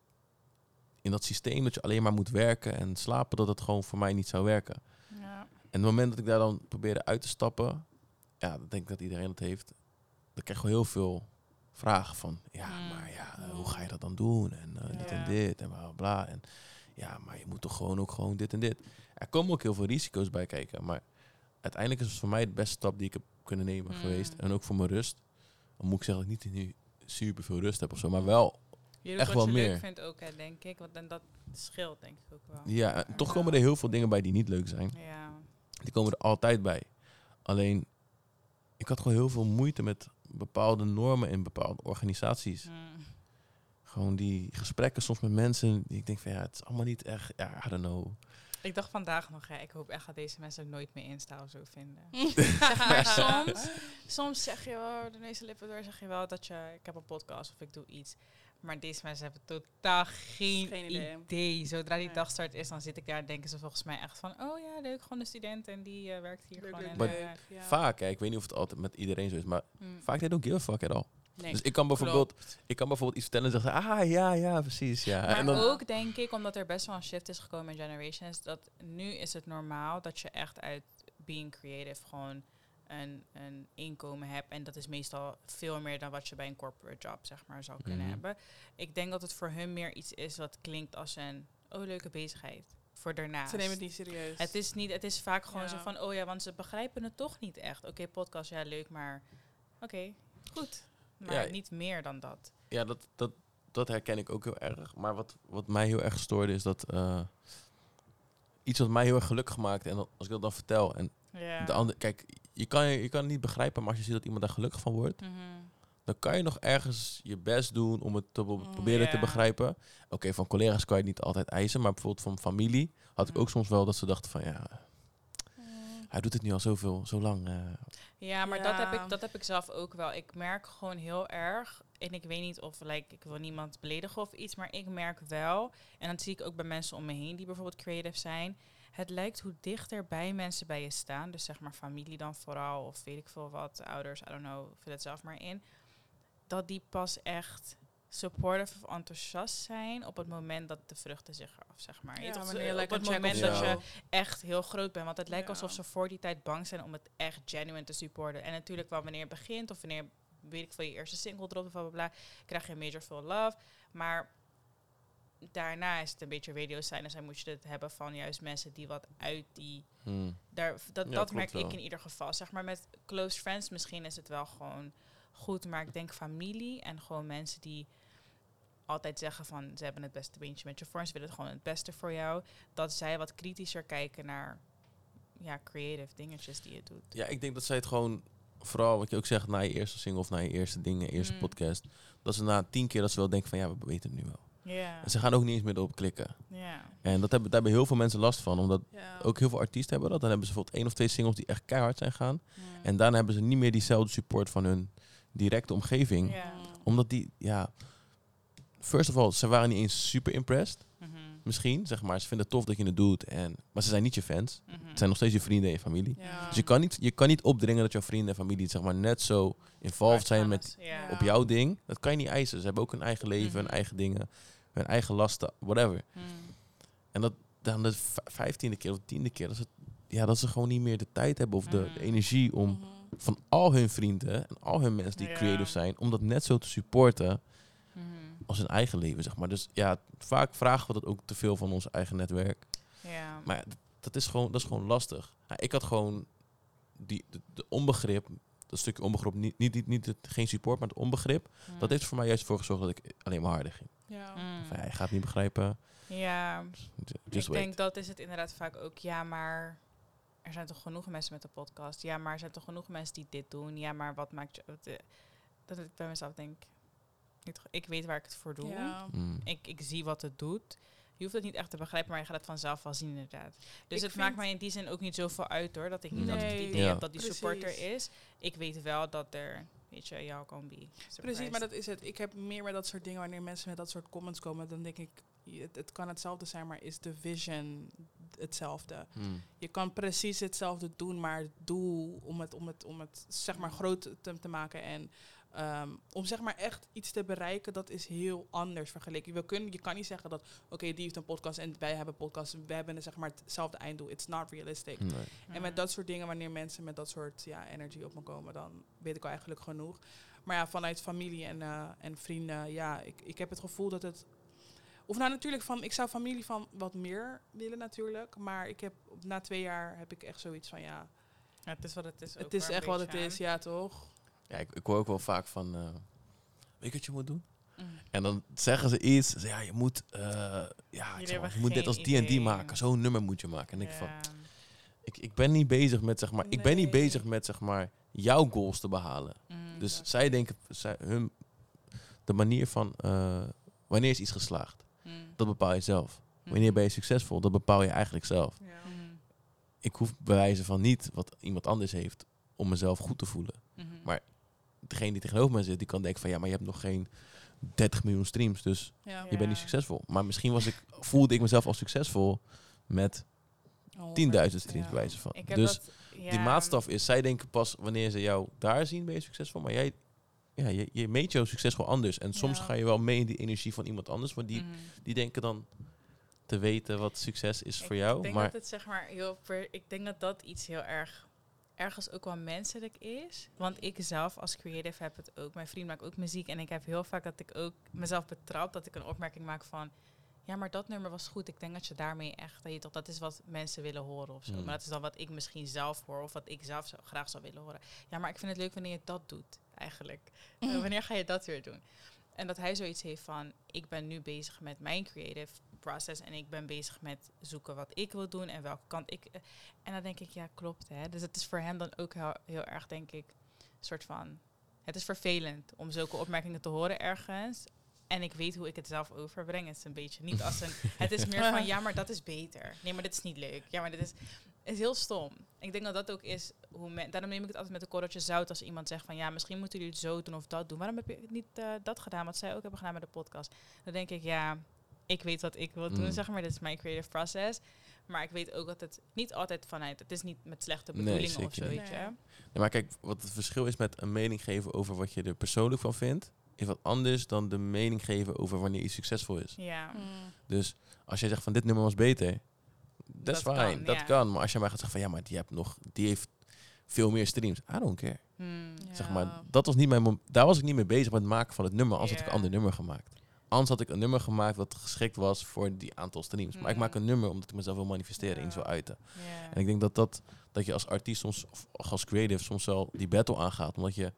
In dat systeem dat je alleen maar moet werken en slapen, dat het gewoon voor mij niet zou werken. Ja. het moment dat ik daar dan probeerde uit te stappen, ja, dan denk ik dat iedereen dat heeft. Dan krijg je heel veel vragen van, ja, Mm. maar ja, eh, hoe ga je dat dan doen? En eh, dit Ja. en dit en bla bla bla. En ja, maar je moet toch gewoon ook gewoon dit en dit. Er komen ook heel veel risico's bij kijken, maar uiteindelijk is het voor mij de beste stap die ik heb kunnen nemen Mm. geweest. En ook voor mijn rust. Dan moet ik zeggen dat ik niet nu super veel rust heb of zo, maar wel, Je doet Echt wat wel je meer. leuk vindt ook, hè, denk ik. Want en dat scheelt denk ik ook wel. ja, en toch Ja. komen er heel veel dingen bij die niet leuk zijn. Ja. Die komen er altijd bij. Alleen, ik had gewoon heel veel moeite met bepaalde normen in bepaalde organisaties. Mm. Gewoon die gesprekken soms met mensen, die ik denk van ja, het is allemaal niet echt, ja, I don't know. Ik dacht vandaag nog, ja, ik hoop echt dat deze mensen nooit meer Insta of zo vinden. zeg maar, soms, soms zeg je wel, de meeste lippen door zeg je wel dat je, ik heb een podcast of ik doe iets. Maar deze mensen hebben totaal geen, Geen idee. idee. Zodra die Nee. dagstart is, dan zit ik daar en denken ze volgens mij echt van, oh ja, leuk, gewoon een student en die eh, werkt hier Leuk, gewoon. leuk, en, Maar- eh, Ja. Vaak, hè, ik weet niet of het altijd met iedereen zo is, maar mm. vaak they don't give a fuck at all. Nee. Dus ik kan bijvoorbeeld, Klopt. ik kan bijvoorbeeld iets vertellen en zeggen, ah ja, ja, precies, ja. Maar en dan, ook denk ik, omdat er best wel een shift is gekomen in Generations, dat nu is het normaal dat je echt uit being creative gewoon een, een inkomen hebt. En dat is meestal veel meer dan wat je bij een corporate job, zeg maar, zou kunnen Mhm. hebben. Ik denk dat het voor hun meer iets is wat klinkt als een, oh, leuke bezigheid. Voor daarnaast. Ze nemen het niet serieus. Het is, niet, het is vaak gewoon Ja. zo van, oh ja, want ze begrijpen het toch niet echt. Oké, podcast, ja, leuk, maar oké, goed. Maar Ja. niet meer dan dat. ja, dat, dat, dat herken ik ook heel erg. Maar wat, wat mij heel erg stoorde is dat eh, iets wat mij heel erg gelukkig maakt. En als ik dat dan vertel en Ja. de andere, kijk, je kan, je kan het niet begrijpen, maar als je ziet dat iemand daar gelukkig van wordt, Mhm. dan kan je nog ergens je best doen om het te Mm, proberen te begrijpen. Oké, van collega's kan je het niet altijd eisen, maar bijvoorbeeld van familie had ik Mm. ook soms wel dat ze dachten van ja, Mm. hij doet het nu al zoveel, zo lang. eh. Ja, maar Dat, heb ik, dat heb ik zelf ook wel. Ik merk gewoon heel erg, en ik weet niet of, like, ik wil niemand beledigen of iets, maar ik merk wel, en dat zie ik ook bij mensen om me heen die bijvoorbeeld creative zijn, het lijkt hoe dichter bij mensen bij je staan, dus zeg maar familie dan vooral, of weet ik veel wat, ouders, I don't know, vul het zelf maar in, dat die pas echt supportive of enthousiast zijn op het moment dat de vruchten zich af, zeg maar. Je Ja, wanneer je op het moment dat je echt heel groot bent. Want het lijkt Ja. alsof ze voor die tijd bang zijn om het echt genuine te supporten. En natuurlijk wel wanneer je begint of wanneer, weet ik veel, je eerste single dropt of bla bla bla, krijg je major full love. Maar daarna is het een beetje radio silence en moet je het hebben van juist mensen die wat uit die... Hmm. Daar, dat Ja, dat merk wel. ik in ieder geval. Zeg maar met close friends misschien is het wel gewoon goed. Maar ik denk familie en gewoon mensen die altijd zeggen van ze hebben het beste beentje met je voor. Ze willen het gewoon het beste voor jou. Dat zij wat kritischer kijken naar ja, creative dingetjes die je doet. Ja, ik denk dat zij het gewoon, vooral wat je ook zegt, na je eerste single of na je eerste dingen, eerste Mm. podcast, dat ze na tien keer dat ze wel denken van ja, we weten het nu wel. En ze gaan ook niet eens meer erop klikken. En dat hebben, daar hebben heel veel mensen last van, omdat ook heel veel artiesten hebben dat. Dan hebben ze bijvoorbeeld één of twee singles die echt keihard zijn gaan. En daarna hebben ze niet meer diezelfde support van hun directe omgeving. Omdat die, ja, first of all, ze waren niet eens super impressed. Mhm. Misschien, zeg maar. Ze vinden het tof dat je het doet. En, maar ze zijn niet je fans. Mhm. Het zijn nog steeds je vrienden en je familie. Ja. Dus je kan, niet, je kan niet opdringen dat jouw vrienden en familie zeg maar, net zo involved zijn met Ja. Op jouw ding. Dat kan je niet eisen. Ze hebben ook hun eigen leven, hun Mhm. eigen dingen, hun eigen lasten, whatever. Mm. En dat dan de vijftiende keer of tiende keer, dat ze, ja, dat ze gewoon niet meer de tijd hebben of de, de energie om Mhm. van al hun vrienden en al hun mensen die Ja. creative zijn, om dat net zo te supporten Mhm. als hun eigen leven, zeg maar. Dus ja, vaak vragen we dat ook te veel van ons eigen netwerk. Ja. Maar dat is gewoon, dat is gewoon lastig. Ja, ik had gewoon die, de, de onbegrip, dat stukje onbegrip, niet, niet, niet, niet het, geen support, maar het onbegrip. Mm. Dat heeft er voor mij juist voor gezorgd dat ik alleen maar harder ging. Ja. Mm. Van, ja, hij gaat niet begrijpen. Ja, ik wait. denk dat is het inderdaad vaak ook. Ja, maar er zijn toch genoeg mensen met de podcast. Ja, maar er zijn toch genoeg mensen die dit doen. Ja, maar wat maakt je... wat, eh, dat ik bij mezelf denk, ik, weet waar ik het voor doe. Ja. Mm. Ik, ik zie wat het doet. Je hoeft het niet echt te begrijpen, maar je gaat het vanzelf wel zien inderdaad. Dus Ik het maakt mij in die zin ook niet zoveel uit hoor. Dat ik niet altijd het idee Ja. heb dat die Precies. supporter is. Ik weet wel dat er, weet je, kan be. Precies, maar dat is het. Ik heb meer met dat soort dingen, wanneer mensen met dat soort comments komen, dan denk ik, het, het kan hetzelfde zijn, maar is de vision hetzelfde? Mm. Je kan precies hetzelfde doen, maar het doel om het, om het, om het zeg maar groot te, te maken en Ehm, om zeg maar echt iets te bereiken, dat is heel anders vergeleken. We kunnen, je kan niet zeggen dat, oké, die heeft een podcast en wij hebben een podcast. We hebben zeg maar hetzelfde einddoel. It's not realistic. Nee. En met dat soort dingen, wanneer mensen met dat soort ja, energy op me komen, dan weet ik al eigenlijk genoeg. Maar ja, vanuit familie en, eh, en vrienden, ja, ik, ik heb het gevoel dat het. Of nou natuurlijk van, ik zou familie van wat meer willen natuurlijk. Maar ik heb na twee jaar heb ik echt zoiets van ja, Ja, het is wat het is. ook het is echt wat het is, ja toch? Ja, ik, ik hoor ook wel vaak van, eh, weet je wat je moet doen? Mm. En dan zeggen ze iets, ze, ja, je moet, eh, ja, ik zeg hebben maar, je moet dit als die en die maken. Zo'n nummer moet je maken. En ik van, ik, ik ben niet bezig met, zeg maar, ik ben niet bezig met, zeg maar, jouw goals te behalen. Mm. Dus Exact. zij denken, zij, hun, de manier van, eh, wanneer is iets geslaagd? Mm. Dat bepaal je zelf. Wanneer ben je succesvol? Dat bepaal je eigenlijk zelf. Ja. Ik hoef bewijzen van niet wat iemand anders heeft om mezelf goed te voelen. Mhm. Maar Degene die tegenover me zit, die kan denken van ja, maar je hebt nog geen 30 miljoen streams, dus Ja. je bent niet succesvol. Maar misschien was ik, voelde ik mezelf al succesvol met 10.000 streams bij wijze van. Ik Dus dat, die maatstaf is, zij denken pas wanneer ze jou daar zien, ben je succesvol. Maar jij, ja, je, je meet jouw succes wel anders. En soms Ja. ga je wel mee in die energie van iemand anders, want die, mhm. die denken dan te weten wat succes is voor Ik jou. denk Maar dat het zeg maar heel per, ik denk dat dat iets heel erg ergens ook wel menselijk is. Want ik zelf als creative heb het ook. Mijn vriend maakt ook muziek en ik heb heel vaak dat ik ook mezelf betrap dat ik een opmerking maak van ja, maar dat nummer was goed. Ik denk dat je daarmee echt, dat, je toch, dat is wat mensen willen horen of zo. Hmm. Maar dat is dan wat ik misschien zelf hoor of wat ik zelf zo, graag zou willen horen. Ja, maar ik vind het leuk wanneer je dat doet, eigenlijk. Wanneer ga je dat weer doen? En dat hij zoiets heeft van, ik ben nu bezig met mijn creative process en ik ben bezig met zoeken wat ik wil doen en welke kant ik. En dan denk ik, ja, klopt hè. Dus het is voor hem dan ook heel, heel erg, denk ik, een soort van. Het is vervelend om zulke opmerkingen te horen ergens. En ik weet hoe ik het zelf overbreng. Het is een beetje niet als een. Het is meer van ja, maar dat is beter. Nee, maar dit is niet leuk. Ja, maar dit is, is heel stom. Ik denk dat dat ook is hoe men. Daarom neem ik het altijd met een korreltje zout als iemand zegt van ja, misschien moeten jullie het zo doen of dat doen. Waarom heb je niet eh, dat gedaan? Wat zij ook hebben gedaan met de podcast. Dan denk ik ja, ik weet wat ik wil doen, Mm. zeg maar. Dit is mijn creative process. Maar ik weet ook dat het niet altijd vanuit. Het is niet met slechte Nee, bedoelingen of zo, weet je. Nee. Nee, maar kijk, wat het verschil is met een mening geven over wat je er persoonlijk van vindt, is wat anders dan de mening geven over wanneer iets succesvol is. Ja. Mm. Dus als jij zegt van dit nummer was beter, dat is Dat fijn, kan, dat kan. Maar als je mij gaat zeggen van ja, maar die, hebt nog, die heeft veel meer streams, I don't care. Hmm. Ja. Zeg maar, dat was niet mijn daar was ik niet mee bezig met het maken van het nummer, anders had ik een ander nummer gemaakt. Anders had ik een nummer gemaakt wat geschikt was voor die aantal streams. Maar ik maak een Mm. nummer omdat ik mezelf wil manifesteren Ja. wil uiten. Ja. En ik denk dat, dat, dat je als artiest soms, of als creative soms wel die battle aangaat. Omdat je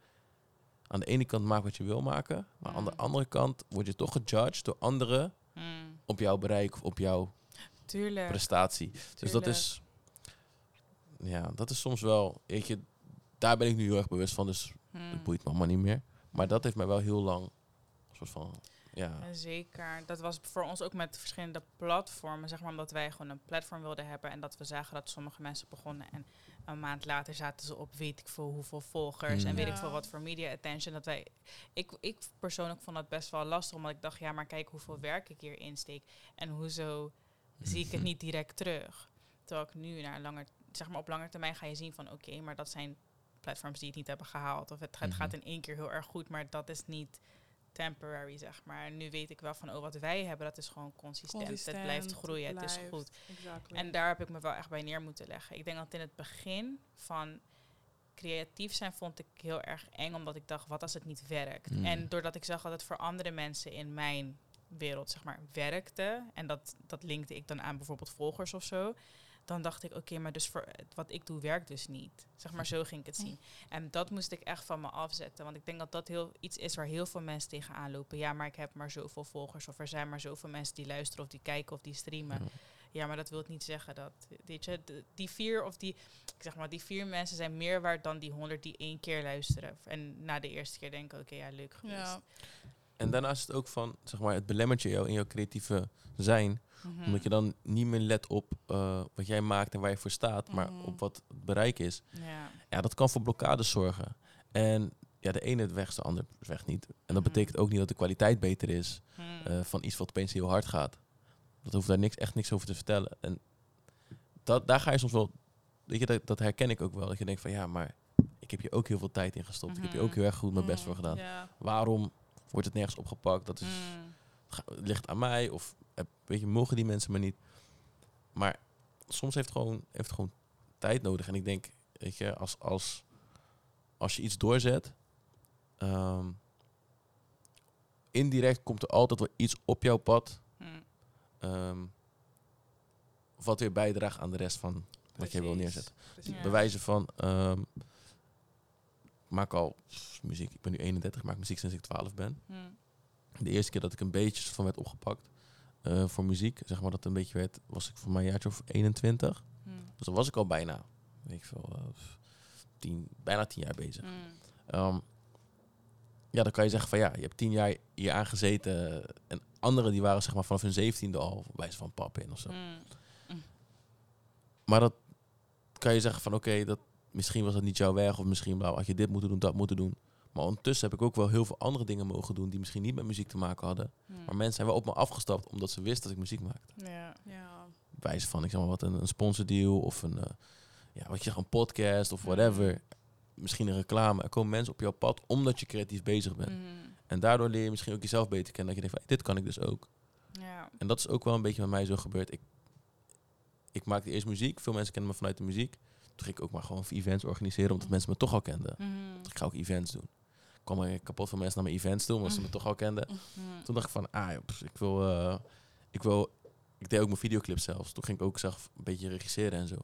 aan de ene kant maakt wat je wil maken. Maar aan de Mm. andere kant word je toch gejudged door anderen Hmm. op jouw bereik of op jouw Tuurlijk. prestatie. Dus dat is, ja, dat is soms wel, weet je, daar ben ik nu heel erg bewust van. Dus Hmm. het boeit me allemaal niet meer. Maar dat heeft mij wel heel lang, een soort van, ja. Zeker. Dat was voor ons ook met verschillende platformen, zeg maar, omdat wij gewoon een platform wilden hebben en dat we zagen dat sommige mensen begonnen en een maand later zaten ze op weet ik veel hoeveel volgers en Mm. weet ik veel wat voor media attention. Dat wij, ik, ik persoonlijk vond dat best wel lastig, omdat ik dacht, ja, maar kijk hoeveel werk ik hierin steek en hoezo zie ik het niet direct terug. Terwijl ik nu naar langer, zeg maar op lange termijn ga je zien van oké, maar dat zijn platforms die het niet hebben gehaald. Of het, het Mhm. gaat in één keer heel erg goed, maar dat is niet temporary, zeg maar. Nu weet ik wel van, oh, wat wij hebben, dat is gewoon consistent. het blijft groeien, het is goed. Exactly. En daar heb ik me wel echt bij neer moeten leggen. Ik denk dat in het begin van creatief zijn vond ik heel erg eng, omdat ik dacht, wat als het niet werkt? Mm. En doordat ik zag dat het voor andere mensen in mijn wereld, zeg maar, werkte, en dat, dat linkte ik dan aan bijvoorbeeld volgers of zo, dan dacht ik, oké, maar dus voor wat ik doe werkt dus niet. Zeg maar, zo ging ik het zien. En dat moest ik echt van me afzetten, want ik denk dat dat heel iets is waar heel veel mensen tegenaan lopen. Ja, maar ik heb maar zoveel volgers, of er zijn maar zoveel mensen die luisteren, of die kijken, of die streamen. Ja. Ja, maar dat wil niet zeggen dat, weet je, die vier of die, ik zeg maar, die vier mensen zijn meer waard dan die honderd die één keer luisteren. En na de eerste keer denken, oké, ja, leuk geweest. ja. En daarnaast is het ook van, zeg maar, het belemmert je jou in jouw creatieve zijn. Mhm. Omdat je dan niet meer let op eh, wat jij maakt en waar je voor staat, maar Mhm. op wat het bereik is. Ja. Ja, dat kan voor blokkades zorgen. En ja, de ene weg is de andere weg niet. En dat Mhm. betekent ook niet dat de kwaliteit beter is eh, van iets wat opeens heel hard gaat. Dat hoeft daar niks, echt niks over te vertellen. En dat, daar ga je soms wel, weet je, dat, dat herken ik ook wel. Dat je denkt van ja, maar ik heb hier ook heel veel tijd in gestopt. Ik heb hier Mhm. ook heel erg goed mijn best voor gedaan. Waarom wordt het nergens opgepakt? Dat is, Mm. ga- ligt aan mij of eh, weet je, mogen die mensen maar niet. Maar soms heeft het gewoon, heeft het gewoon tijd nodig. En ik denk, weet je, als, als, als je iets doorzet, ehm, indirect komt er altijd wel iets op jouw pad, Mm. ehm, wat weer bijdraagt aan de rest van wat jij wil neerzetten. Precies. Bewijzen van, ehm, maak al pff, muziek, ik ben nu 31, ik maak muziek sinds ik 12 ben. Mm. De eerste keer dat ik een beetje van werd opgepakt eh, voor muziek, zeg maar dat een beetje werd, was ik voor mijn jaartje of 21. Mm. Dus dan was ik al bijna, weet ik veel, eh, tien, bijna tien jaar bezig. Mm. Ehm, ja, dan kan je zeggen van ja, je hebt tien jaar hier aangezeten. En anderen die waren zeg maar vanaf hun zeventiende al bij van pap in of zo. Mm. Maar dat kan je zeggen van oké, dat misschien was dat niet jouw weg of misschien bla, had je dit moeten doen, dat moeten doen. Maar ondertussen heb ik ook wel heel veel andere dingen mogen doen die misschien niet met muziek te maken hadden. Mm. Maar mensen zijn wel op me afgestapt omdat ze wisten dat ik muziek maakte. Ja. Ja. Wijze van, ik zeg maar wat, een, een sponsordeal of een, eh, ja, wat je zegt, een podcast of whatever. Misschien een reclame. Er komen mensen op jouw pad omdat je creatief bezig bent. Mm. En daardoor leer je misschien ook jezelf beter kennen. Dat je denkt van, hey, dit kan ik dus ook. Ja. En dat is ook wel een beetje met mij zo gebeurd. Ik, ik maakte eerst muziek. Veel mensen kennen me vanuit de muziek. Toen ging ik ook maar gewoon events organiseren, omdat mensen me toch al kenden. Mm. Ik ga ook events doen. Ik kwam er kapot van mensen naar mijn events toe, omdat ze me toch al kenden. Mm. Toen dacht ik van, ah, joh, pff, ik wil, eh, ik wil, ik deed ook mijn videoclips zelfs. Toen ging ik ook zelf een beetje regisseren en zo.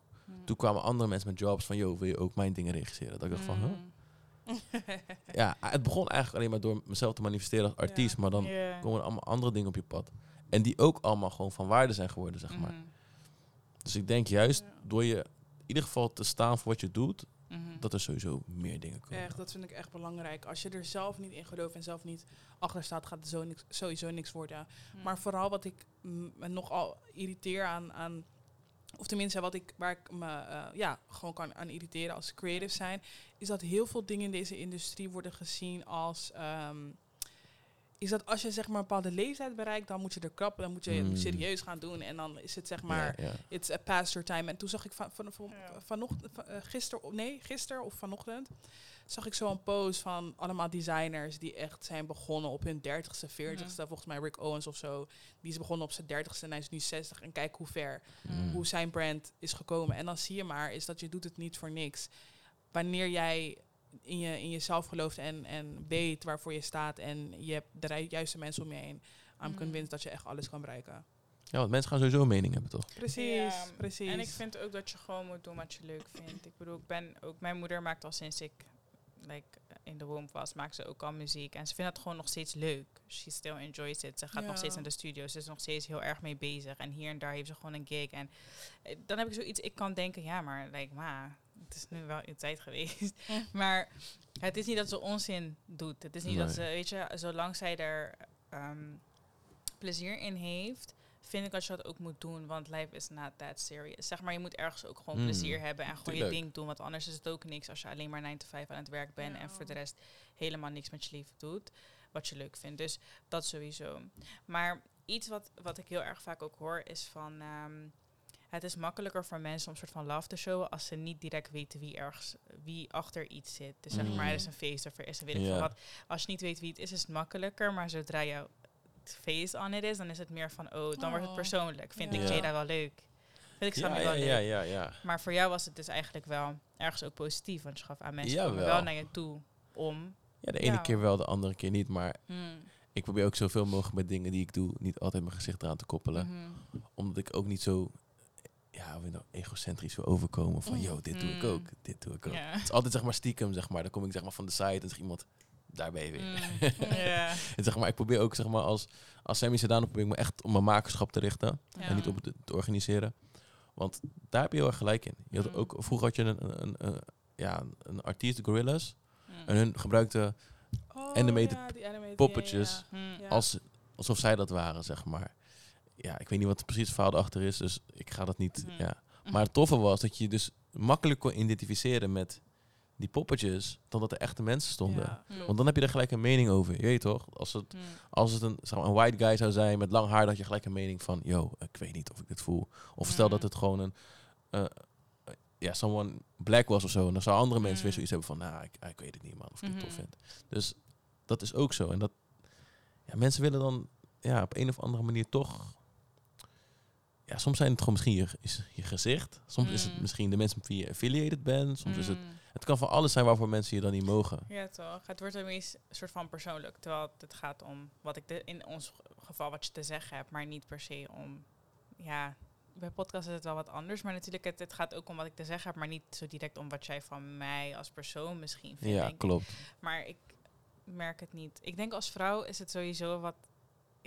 Toen kwamen andere mensen met jobs van, yo, wil je ook mijn dingen regisseren? Dat ik dacht van, huh? Ja, het begon eigenlijk alleen maar door mezelf te manifesteren als artiest, Ja. maar dan komen er allemaal andere dingen op je pad. En die ook allemaal gewoon van waarde zijn geworden, zeg maar. Mhm. Dus ik denk juist door je ieder geval te staan voor wat je doet, Mhm. dat er sowieso meer dingen komen. Echt, dat vind ik echt belangrijk. Als je er zelf niet in gelooft en zelf niet achter staat, gaat er zo niks, sowieso niks worden. Mm. Maar vooral wat ik me nogal irriteer aan, aan of tenminste wat ik, waar ik me eh, ja, gewoon kan aan irriteren als creative zijn, is dat heel veel dingen in deze industrie worden gezien als... ehm, is dat als je zeg maar een bepaalde leeftijd bereikt, dan moet je er krappen, dan moet je Mm. serieus gaan doen. En dan is het zeg maar, Ja, ja. it's a past your time. En toen zag ik van, van, van, Ja. vanochtend, van, eh, gisteren, nee, gisteren of vanochtend, zag ik zo een post van allemaal designers die echt zijn begonnen op hun 30ste, 40ste. Volgens mij Rick Owens of zo. Die is begonnen op zijn 30ste en hij is nu 60. En kijk hoe ver, Mm. hoe zijn brand is gekomen. En dan zie je maar, is dat je doet het niet voor niks. Wanneer jij in, je, in jezelf gelooft en, en weet waarvoor je staat en je hebt de juiste mensen om je heen. I'm Mm. convinced dat je echt alles kan bereiken. ja, want mensen gaan sowieso een mening hebben, toch? Precies, Ja, precies. En ik vind ook dat je gewoon moet doen wat je leuk vindt. Ik bedoel, ik ben ook mijn moeder maakt al sinds ik like, in de womb was, maakt ze ook al muziek. En ze vindt het gewoon nog steeds leuk. She still enjoys it. Ze gaat nog steeds naar de studio. Ze is nog steeds heel erg mee bezig. En hier en daar heeft ze gewoon een gig. En eh, dan heb ik zoiets, ik kan denken, ja, maar like, ma, het is nu wel een tijd geweest. maar het is niet dat ze onzin doet. Het is niet dat ze, weet je, zolang zij er ehm, plezier in heeft, vind ik dat je dat ook moet doen. Want life is not that serious. Zeg maar, je moet ergens ook gewoon Mm, plezier hebben en gewoon je ding doen. Want anders is het ook niks als je alleen maar 9 to 5 aan het werk bent en voor de rest helemaal niks met je leven doet. Wat je leuk vindt. Dus dat sowieso. Maar iets wat, wat ik heel erg vaak ook hoor is van. ehm, het is makkelijker voor mensen om een soort van love te showen als ze niet direct weten wie ergens, wie achter iets zit. Dus zeg maar, er is een feest of er is een weet ik wat. Als je niet weet wie het is, is het makkelijker. Maar zodra jouw face on it is, dan is het meer van, oh, dan wordt het Oh. persoonlijk. Vind ik Ja. Jada wel leuk. Vind ik Ja, Sammy ja, wel leuk. ja, ja, ja. Maar voor jou was het dus eigenlijk wel ergens ook positief. Want je gaf aan mensen wel naar je toe om... Ja, de ene Ja. keer wel, de andere keer niet. Maar Hmm, ik probeer ook zoveel mogelijk met dingen die ik doe, niet altijd mijn gezicht eraan te koppelen. mhm, Omdat ik ook niet zo, ja, hoe nou, egocentrisch wil overkomen. Van, yo, dit doe ik Mm. ook, dit doe ik ook. Het is altijd zeg maar stiekem, zeg maar. Dan kom ik zeg maar van de site en zegt iemand, daar ben je weer. Mm. En zeg maar, ik probeer ook zeg maar als, als Sammy Sedano probeer ik me echt op mijn makerschap te richten. En niet op het te organiseren. Want daar heb je heel erg gelijk in. Je had Mm. ook, vroeger had je een, een, ja, een artiest, de Gorillas. En hun gebruikte Oh, animated ja, die animated, poppetjes. ja, ja. Ja. als, alsof zij dat waren, zeg maar. Ja, ik weet niet wat precies het verhaal erachter is, dus ik ga dat niet... Mhm. Ja. Maar het toffe was dat je dus makkelijk kon identificeren met die poppetjes, dan dat er echte mensen stonden. Ja. Want dan heb je er gelijk een mening over, je weet toch? Als het, Mm. als het een, zeg maar, een white guy zou zijn met lang haar, had je gelijk een mening van... Yo, ik weet niet of ik dit voel. Of stel dat het gewoon een, eh, ja, someone black was of zo. En dan zouden andere mensen weer zoiets hebben van, nou, ik, ik weet het niet, man, of ik het tof Mhm. vind. Dus dat is ook zo. En dat, ja, mensen willen dan, ja, op een of andere manier toch... Ja, soms zijn het gewoon misschien je, is je gezicht. Soms is het Mm. misschien de mensen wie je affiliated bent. Soms is het... Mm. Het kan van alles zijn waarvoor mensen je dan niet mogen. Ja, toch. Het wordt een soort van persoonlijk. Terwijl het gaat om wat ik de, in ons geval wat je te zeggen hebt, maar niet per se om. Ja, bij podcast is het wel wat anders. Maar natuurlijk, het, het gaat ook om wat ik te zeggen heb, maar niet zo direct om wat jij van mij als persoon misschien vindt. Ja, klopt. Maar ik merk het niet. Ik denk als vrouw is het sowieso wat.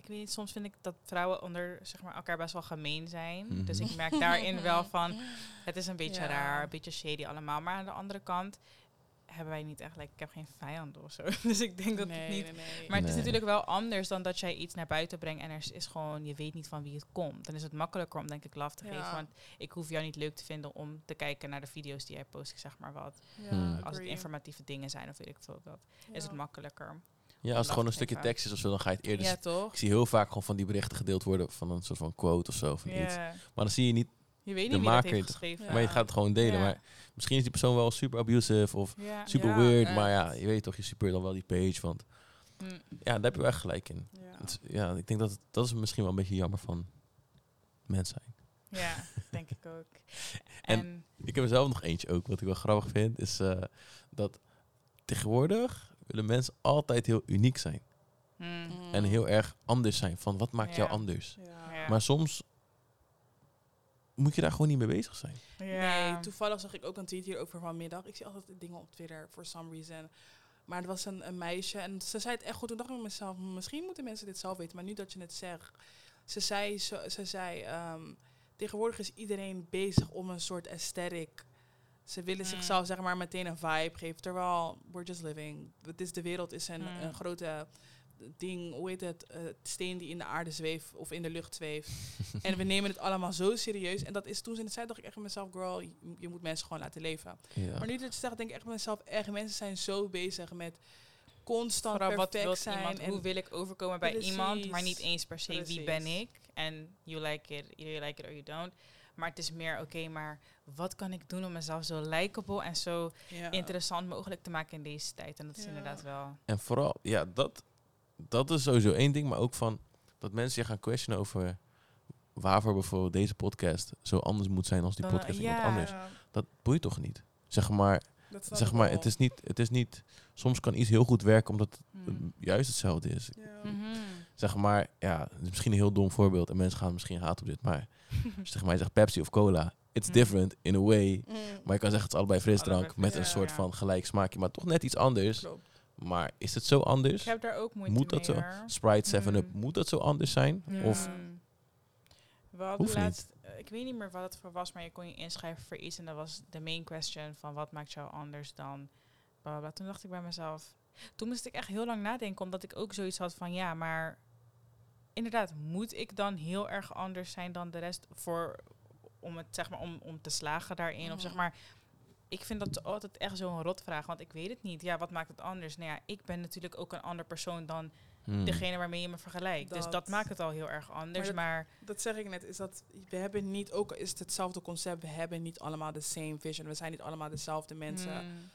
Ik weet niet, soms vind ik dat vrouwen onder zeg maar, elkaar best wel gemeen zijn. Mhm. Dus ik merk daarin wel van, het is een beetje Ja. raar, een beetje shady allemaal. Maar aan de andere kant hebben wij niet echt, like, ik heb geen vijanden of zo. Dus ik denk dat nee, het niet... nee, nee. Maar het is natuurlijk wel anders dan dat jij iets naar buiten brengt en er is- is gewoon, je weet niet van wie het komt. Dan is het makkelijker om denk ik love te Ja. geven. Want ik hoef jou niet leuk te vinden om te kijken naar de video's die jij post, ik zeg maar wat. Ja, Hmm. Als het informatieve dingen zijn of weet ik veel wat, is het makkelijker. Ja, als het gewoon een stukje tekst is of zo, dan ga je het eerder... Ja, toch? Ik zie heel vaak gewoon van die berichten gedeeld worden van een soort van quote of zo. Van iets. Maar dan zie je niet, Je weet De niet wie dat maker heeft het- geschreven. Ja. maar je gaat het gewoon delen. Ja. Maar misschien is die persoon wel super abusive of Ja. super weird. Maar ja, je weet toch, je super dan wel die page. Want Mm. ja, daar heb je wel echt gelijk in. Ja. Ik denk dat het, dat is misschien wel een beetje jammer van mens zijn. Ja, denk ik ook. En- En, Ik heb er zelf nog eentje ook, wat ik wel grappig vind, is eh, dat tegenwoordig willen mensen altijd heel uniek zijn. mm. En heel erg anders zijn. Van wat maakt jou anders? Ja. Maar soms moet je daar gewoon niet mee bezig zijn. ja. Nee, toevallig zag ik ook een tweet hierover vanmiddag. Ik zie altijd dingen op Twitter, for some reason. Maar het was een, een meisje en ze zei het echt goed. Toen dacht ik mezelf, misschien moeten mensen dit zelf weten. Maar nu dat je het zegt. Ze zei, zo, ze zei ehm, tegenwoordig is iedereen bezig om een soort aesthetic. Ze willen Mm. zichzelf zeg maar meteen een vibe geven. Terwijl, we're just living. Het is, de wereld is een, Mm. een grote ding, hoe heet het, eh, steen die in de aarde zweeft of in de lucht zweeft. en we nemen het allemaal zo serieus. En dat is toen ze het zei, dacht ik echt bij mezelf, girl, je, je moet mensen gewoon laten leven. Ja. Maar nu dat je zegt, denk ik echt bij mezelf, echt, mensen zijn zo bezig met constant Vooral wat perfect wil zijn. iemand, en hoe wil ik overkomen bij Precies. iemand, maar niet eens per se wie ben ik. En you like it, either you like it or you don't. Maar het is meer, oké, maar wat kan ik doen om mezelf zo likable en zo ja. interessant mogelijk te maken in deze tijd? En dat is Ja. inderdaad wel... En vooral, ja, dat, dat is sowieso één ding. Maar ook van dat mensen je gaan questionen over waarvoor bijvoorbeeld deze podcast zo anders moet zijn als die Dan, podcast iemand ja. anders. Dat boeit toch niet? Zeg maar, zeg maar het, is niet, het is niet... Soms kan iets heel goed werken omdat het Mm. juist hetzelfde is. Ja. Mhm. Zeg maar, ja, het is misschien een heel dom voorbeeld. En mensen gaan misschien haten op dit. Maar als je tegen mij zegt Pepsi of cola. It's Mm. different in a way. Mm, Maar je kan zeggen het is allebei frisdrank. Allebei Met een soort ja. van gelijk smaakje. Maar toch net iets anders. klopt. Maar is het zo anders? Ik heb daar ook moeite Moet dat mee, zo? hoor. Sprite 7-Up, Mm. moet dat zo anders zijn? Ja. Of. We hadden laatst, eh, ik weet niet meer wat het voor was, maar je kon je inschrijven voor iets en dat was de main question van wat maakt jou anders dan bla bla, bla. Toen dacht ik bij mezelf, toen moest ik echt heel lang nadenken, omdat ik ook zoiets had van ja, maar inderdaad, moet ik dan heel erg anders zijn dan de rest voor om het zeg maar om, om te slagen daarin of zeg Mhm. maar. Ik vind dat altijd echt zo'n rotvraag, want ik weet het niet. Ja, wat maakt het anders? Nou ja, ik ben natuurlijk ook een ander persoon dan Hmm. degene waarmee je me vergelijkt. Dus Dat- maakt het al heel erg anders. dat- Maar, Dat zeg ik net, is dat we hebben niet, ook al is het hetzelfde concept, we hebben niet allemaal de same vision. We zijn niet allemaal dezelfde mensen. Mm,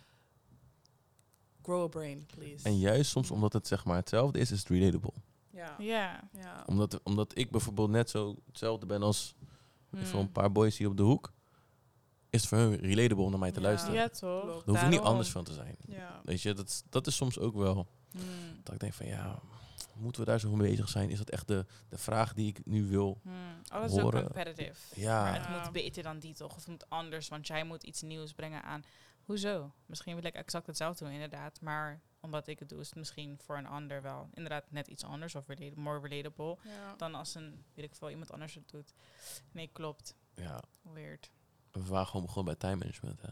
Grow a brain, please. En juist soms omdat het zeg maar hetzelfde is, is het relatable. Ja. ja. ja. Omdat, omdat ik bijvoorbeeld net zo hetzelfde ben als Mm. voor een paar boys hier op de hoek. Is het voor hun relatable om naar mij te Ja. luisteren. Ja, toch? Daar hoef ik niet anders van te zijn. Ja. Weet je, dat, is- dat is soms ook wel Mm. dat ik denk van ja, moeten we daar zo mee bezig zijn? Is dat echt de, de vraag die ik nu wil? Mm. Alles is ook Horen. competitive. Ja. Maar het Ja. moet beter dan die toch? Of het moet anders, want jij moet iets nieuws brengen aan. Hoezo? Misschien wil ik exact hetzelfde doen, inderdaad. Maar omdat ik het doe, is het misschien voor een ander wel inderdaad net iets anders of relate- more relatable Ja. dan als een, weet ik veel, iemand anders het doet. Nee, klopt. Ja, Weird. we waren gewoon begonnen bij time management. Hè.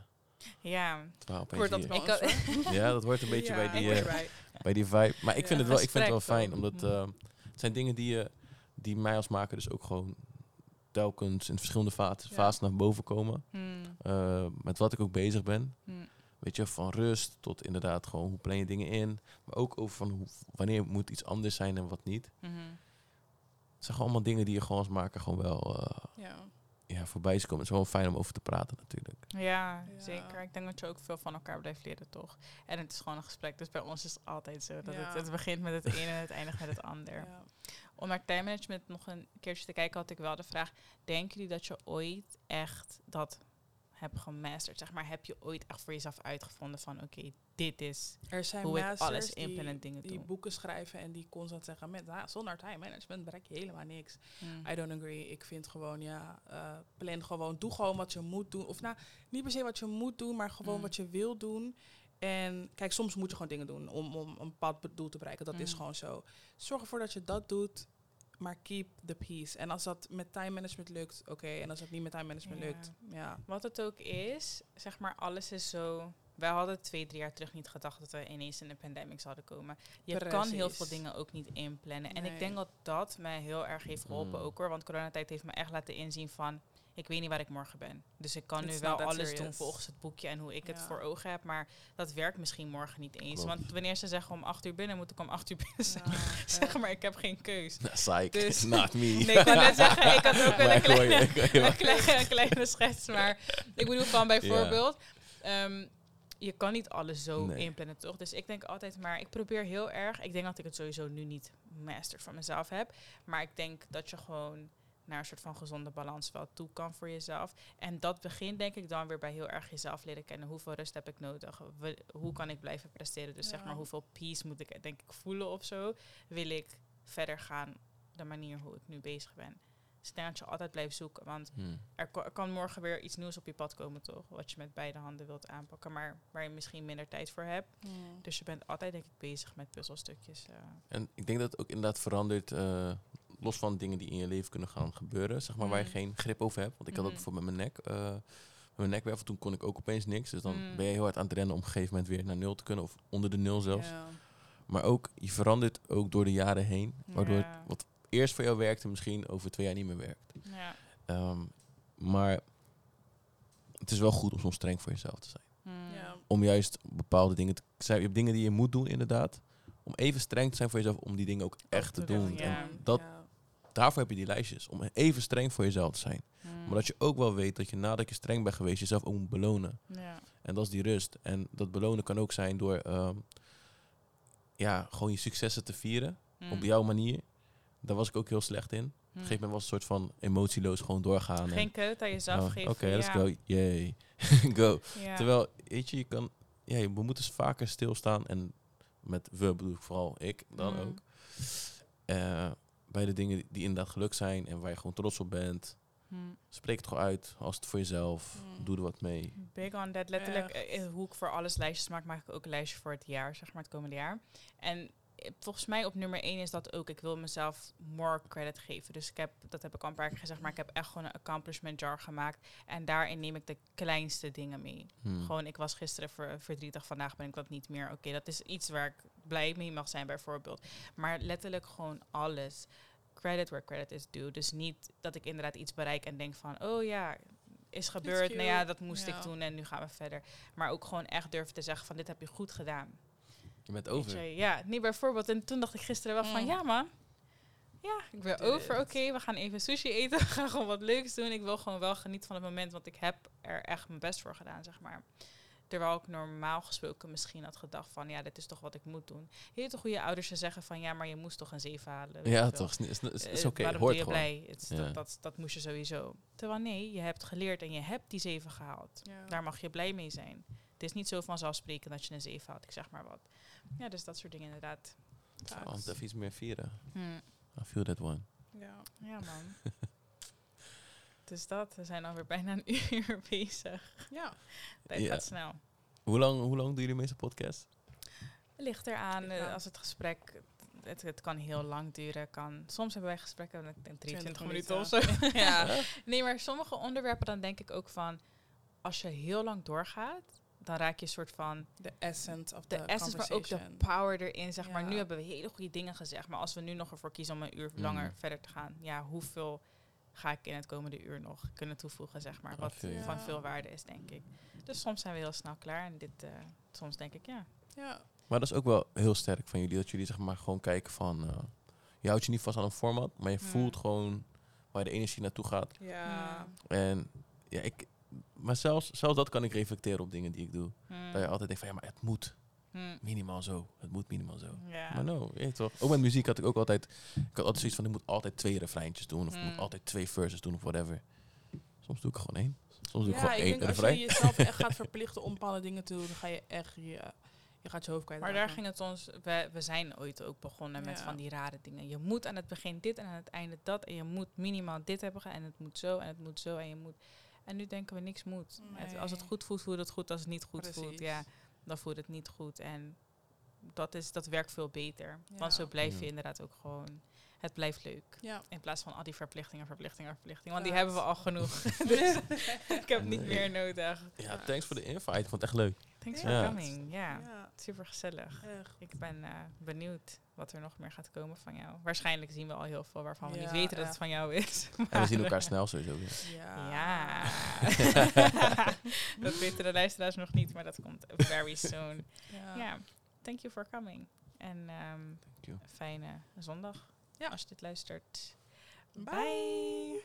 Ja, Het waren Ik opeens word dat wel. Ja, dat wordt een beetje Ja, bij, die, eh, bij die vibe. Maar ik Ja. vind het wel, ik vind het wel fijn, omdat Hm. eh, het zijn dingen die, je die mij als maker dus ook gewoon telkens in verschillende fases, Ja. fases naar boven komen. Mm. Eh, met wat ik ook bezig ben. Mm. Weet je, van rust tot inderdaad gewoon hoe plan je dingen in. Maar ook over van hoe, wanneer moet iets anders zijn en wat niet. Mhm. Het zijn gewoon allemaal dingen die je gewoon als maker gewoon wel... eh, Ja. ja, voorbij is komen. Het is wel fijn om over te praten natuurlijk. Ja, Ja. zeker. Ik denk dat je ook veel van elkaar blijft leren, toch? En het is gewoon een gesprek. Dus bij ons is het altijd zo. Dat Ja. het, het begint met het ene en het eindigt met het ander. Ja. Om naar time management nog een keertje te kijken, had ik wel de vraag: denken jullie dat je ooit echt dat hebt gemasterd? Zeg maar, heb je ooit echt voor jezelf uitgevonden van: oké, dit is Er zijn hoe ik alles die- dingen die doe? boeken schrijven en die constant zeggen met ah, zonder time management bereik je helemaal niks. Mm. I don't agree. Ik vind gewoon ja, eh, plan gewoon, doe gewoon wat je moet doen. Of nou, niet per se wat je moet doen, maar gewoon Mm. wat je wil doen. En kijk, soms moet je gewoon dingen doen om, om een bepaald doel te bereiken. Dat is Mm. gewoon zo. Zorg ervoor dat je dat doet, maar keep the peace. En als dat met time management lukt, oké. En als dat niet met time management Ja. lukt, ja. Wat het ook is, zeg maar, alles is zo. Wij hadden twee, drie jaar terug niet gedacht dat we ineens in een pandemic zouden komen. Je kan heel veel dingen ook niet inplannen. En ik denk dat dat mij heel erg heeft geholpen Mm. ook hoor. Want coronatijd heeft me echt laten inzien van... Ik weet niet waar ik morgen ben. Dus ik kan It's nu wel that alles doen volgens het boekje en hoe ik het voor ogen heb. Maar dat werkt misschien morgen niet eens. Klopt. Want wanneer ze zeggen om acht uur binnen, moet ik om acht uur binnen zijn. Ja, Zeg maar, ik heb geen keus. Psych, Dus- not me. Nee, ik wou net zeggen, ik had ook een kleine, een kleine, een kleine schets. Maar ik bedoel van bijvoorbeeld, ehm, je kan niet alles zo Nee. inplannen, toch? Dus ik denk altijd maar, ik probeer heel erg. Ik denk dat ik het sowieso nu niet master van mezelf heb. Maar ik denk dat je gewoon naar een soort van gezonde balans wel toe kan voor jezelf. En dat begint denk ik dan weer bij heel erg jezelf leren kennen. Hoeveel rust heb ik nodig? We- hoe kan ik blijven presteren? Dus zeg maar, hoeveel peace moet ik denk ik voelen of zo? Wil ik verder gaan de manier hoe ik nu bezig ben? Dus ik denk dat je altijd blijft zoeken. Want Hmm. er, er kan morgen weer iets nieuws op je pad komen, toch? Wat je met beide handen wilt aanpakken, maar waar je misschien minder tijd voor hebt. Dus je bent altijd, denk ik, bezig met puzzelstukjes. eh. En ik denk dat het ook inderdaad verandert, eh, los van dingen die in je leven kunnen gaan gebeuren, zeg maar, waar je Mm. geen grip over hebt. Want ik had dat Mhm. bijvoorbeeld met mijn nek. eh, met mijn nekwervel, toen kon ik ook opeens niks. Dus dan Mm. ben je heel hard aan het rennen om op een gegeven moment weer naar nul te kunnen, of onder de nul zelfs. Ja. Maar ook, je verandert ook door de jaren heen, waardoor Ja. het, wat eerst voor jou werkte, misschien over twee jaar niet meer werkt. Ja. Ehm, maar het is wel goed om soms streng voor jezelf te zijn. Mm. Ja. Om juist bepaalde dingen te zijn. Je hebt dingen die je moet doen, inderdaad. Om even streng te zijn voor jezelf, om die dingen ook echt te doen. Ja. En dat. Daarvoor heb je die lijstjes. Om even streng voor jezelf te zijn. Mm. Maar dat je ook wel weet dat je nadat je streng bent geweest, jezelf ook moet belonen. Ja. En dat is die rust. En dat belonen kan ook zijn door ehm, ja, gewoon je successen te vieren. Op Mm. jouw manier. Daar was ik ook heel slecht in. Op een Mm. gegeven moment was het een soort van emotieloos gewoon doorgaan. Geen credit aan jezelf geven. Oké, let's ja. go. Yay. go. Ja. Terwijl, weet je, je kan... Ja, we moeten dus vaker stilstaan. En met we bedoel ik vooral ik dan Mm. ook. Eh, bij de dingen die inderdaad gelukt zijn en waar je gewoon trots op bent. Mm. Spreek het gewoon uit. Als het voor jezelf. Mm. Doe er wat mee. Big on that. Letterlijk, eh, hoe ik voor alles lijstjes maak, maak ik ook een lijstje voor het jaar, zeg maar, het komende jaar. En eh, volgens mij op nummer één is dat ook, ik wil mezelf more credit geven. Dus ik heb, dat heb ik al een paar keer gezegd, maar ik heb echt gewoon een accomplishment jar gemaakt. En daarin neem ik de kleinste dingen mee. Hmm. Gewoon, ik was gisteren ver, verdrietig, vandaag ben ik dat niet meer. Oké, dat is iets waar ik blij mee mag zijn, bijvoorbeeld. Maar letterlijk gewoon alles. Credit where credit is due. Dus niet dat ik inderdaad iets bereik en denk van, oh ja, is gebeurd. Nou ja, dat moest Ja. ik doen en nu gaan we verder. Maar ook gewoon echt durven te zeggen van, dit heb je goed gedaan. Je bent over. je, ja, nee, bijvoorbeeld. En toen dacht ik gisteren wel van, Mm. ja man. Ja, ik ben over. Oké, we gaan even sushi eten. We gaan gewoon wat leuks doen. Ik wil gewoon wel genieten van het moment, want ik heb er echt mijn best voor gedaan, zeg maar. Terwijl ik normaal gesproken misschien had gedacht van, ja, dit is toch wat ik moet doen. Weet toch hoe je ouders zeggen van, ja, maar je moest toch een 7 halen. Ja, toch. Is, is, is, is Eh, oké. waarom Hoort ben je blij? Het is Ja. dat, dat, dat moest je sowieso. Terwijl nee, je hebt geleerd en je hebt die 7 gehaald. Ja. Daar mag je blij mee zijn. Het is niet zo vanzelfsprekend dat je een 7 haalt, ik zeg maar wat. Ja, dus dat soort dingen inderdaad. Want even iets meer vieren. Hm. I feel that one. Ja. Ja, man. dus dat, we zijn alweer bijna een uur bezig. ja. Tijd Ja. gaat snel. Hoe lang, hoe lang doen jullie meestal podcast? Ligt eraan Ligt eh, eraan. als het gesprek. Het, het kan heel lang duren. Kan, soms hebben wij gesprekken van ik denk 23 20 minuten of zo. ja. Nee, maar sommige onderwerpen dan denk ik ook van... Als je heel lang doorgaat, dan raak je een soort van... De essence of De the essence, maar ook de power erin, zeg maar. Nu hebben we hele goede dingen gezegd. Maar als we nu nog ervoor kiezen om een uur langer Mm. verder te gaan... Ja, hoeveel ga ik in het komende uur nog kunnen toevoegen, zeg maar. Wat van Ja. veel waarde is, denk ik. Dus soms zijn we heel snel klaar. En dit, eh, soms denk ik, ja. Ja. Maar dat is ook wel heel sterk van jullie. Dat jullie zeg maar gewoon kijken van... eh, je houdt je niet vast aan een format. Maar je Hmm. voelt gewoon waar de energie naartoe gaat. Ja. En ja, ik, maar zelfs, zelfs dat kan ik reflecteren op dingen die ik doe. Hmm. Dat je altijd denkt van, ja, maar het moet Hmm. minimaal zo. Het moet minimaal zo. Ja. Maar no, je weet toch. Ook met muziek had ik ook altijd, ik had altijd zoiets van, ik moet altijd twee refreintjes doen. Of ik moet altijd twee verses doen of whatever. Soms doe ik gewoon één. Soms doe ik Ja, gewoon ik één denk als je refrein. jezelf echt gaat verplichten om bepaalde dingen te doen, dan ga je echt je, je gaat je hoofd kwijt. Maar daar ging het ons, we, we zijn ooit ook begonnen met Ja. van die rare dingen. Je moet aan het begin dit en aan het einde dat. En je moet minimaal dit hebben en het moet zo en het moet zo en je moet. En nu denken we niks moet. Het- als het goed voelt, voelt het goed. Als het niet goed voelt, ja, dan voelt het niet goed. En dat, is, dat werkt veel beter. Ja. Want zo blijf je Ja. inderdaad ook gewoon, het blijft leuk. Ja. In plaats van al die verplichtingen, verplichtingen, verplichtingen. Want die hebben we al genoeg. dus ik heb niet meer nodig. Ja, thanks voor de invite. Ik vond het echt leuk. Thanks for coming. Ja, Ja, super gezellig. echt. Ik ben eh, benieuwd wat er nog meer gaat komen van jou. Waarschijnlijk zien we al heel veel waarvan we niet Ja, weten dat het van jou is. En we zien elkaar snel sowieso. Ja. Ja. dat weten de luisteraars nog niet, maar dat komt very soon. Ja. Ja, thank you for coming. En ehm, Thank you. fijne zondag Ja. als je dit luistert. Bye.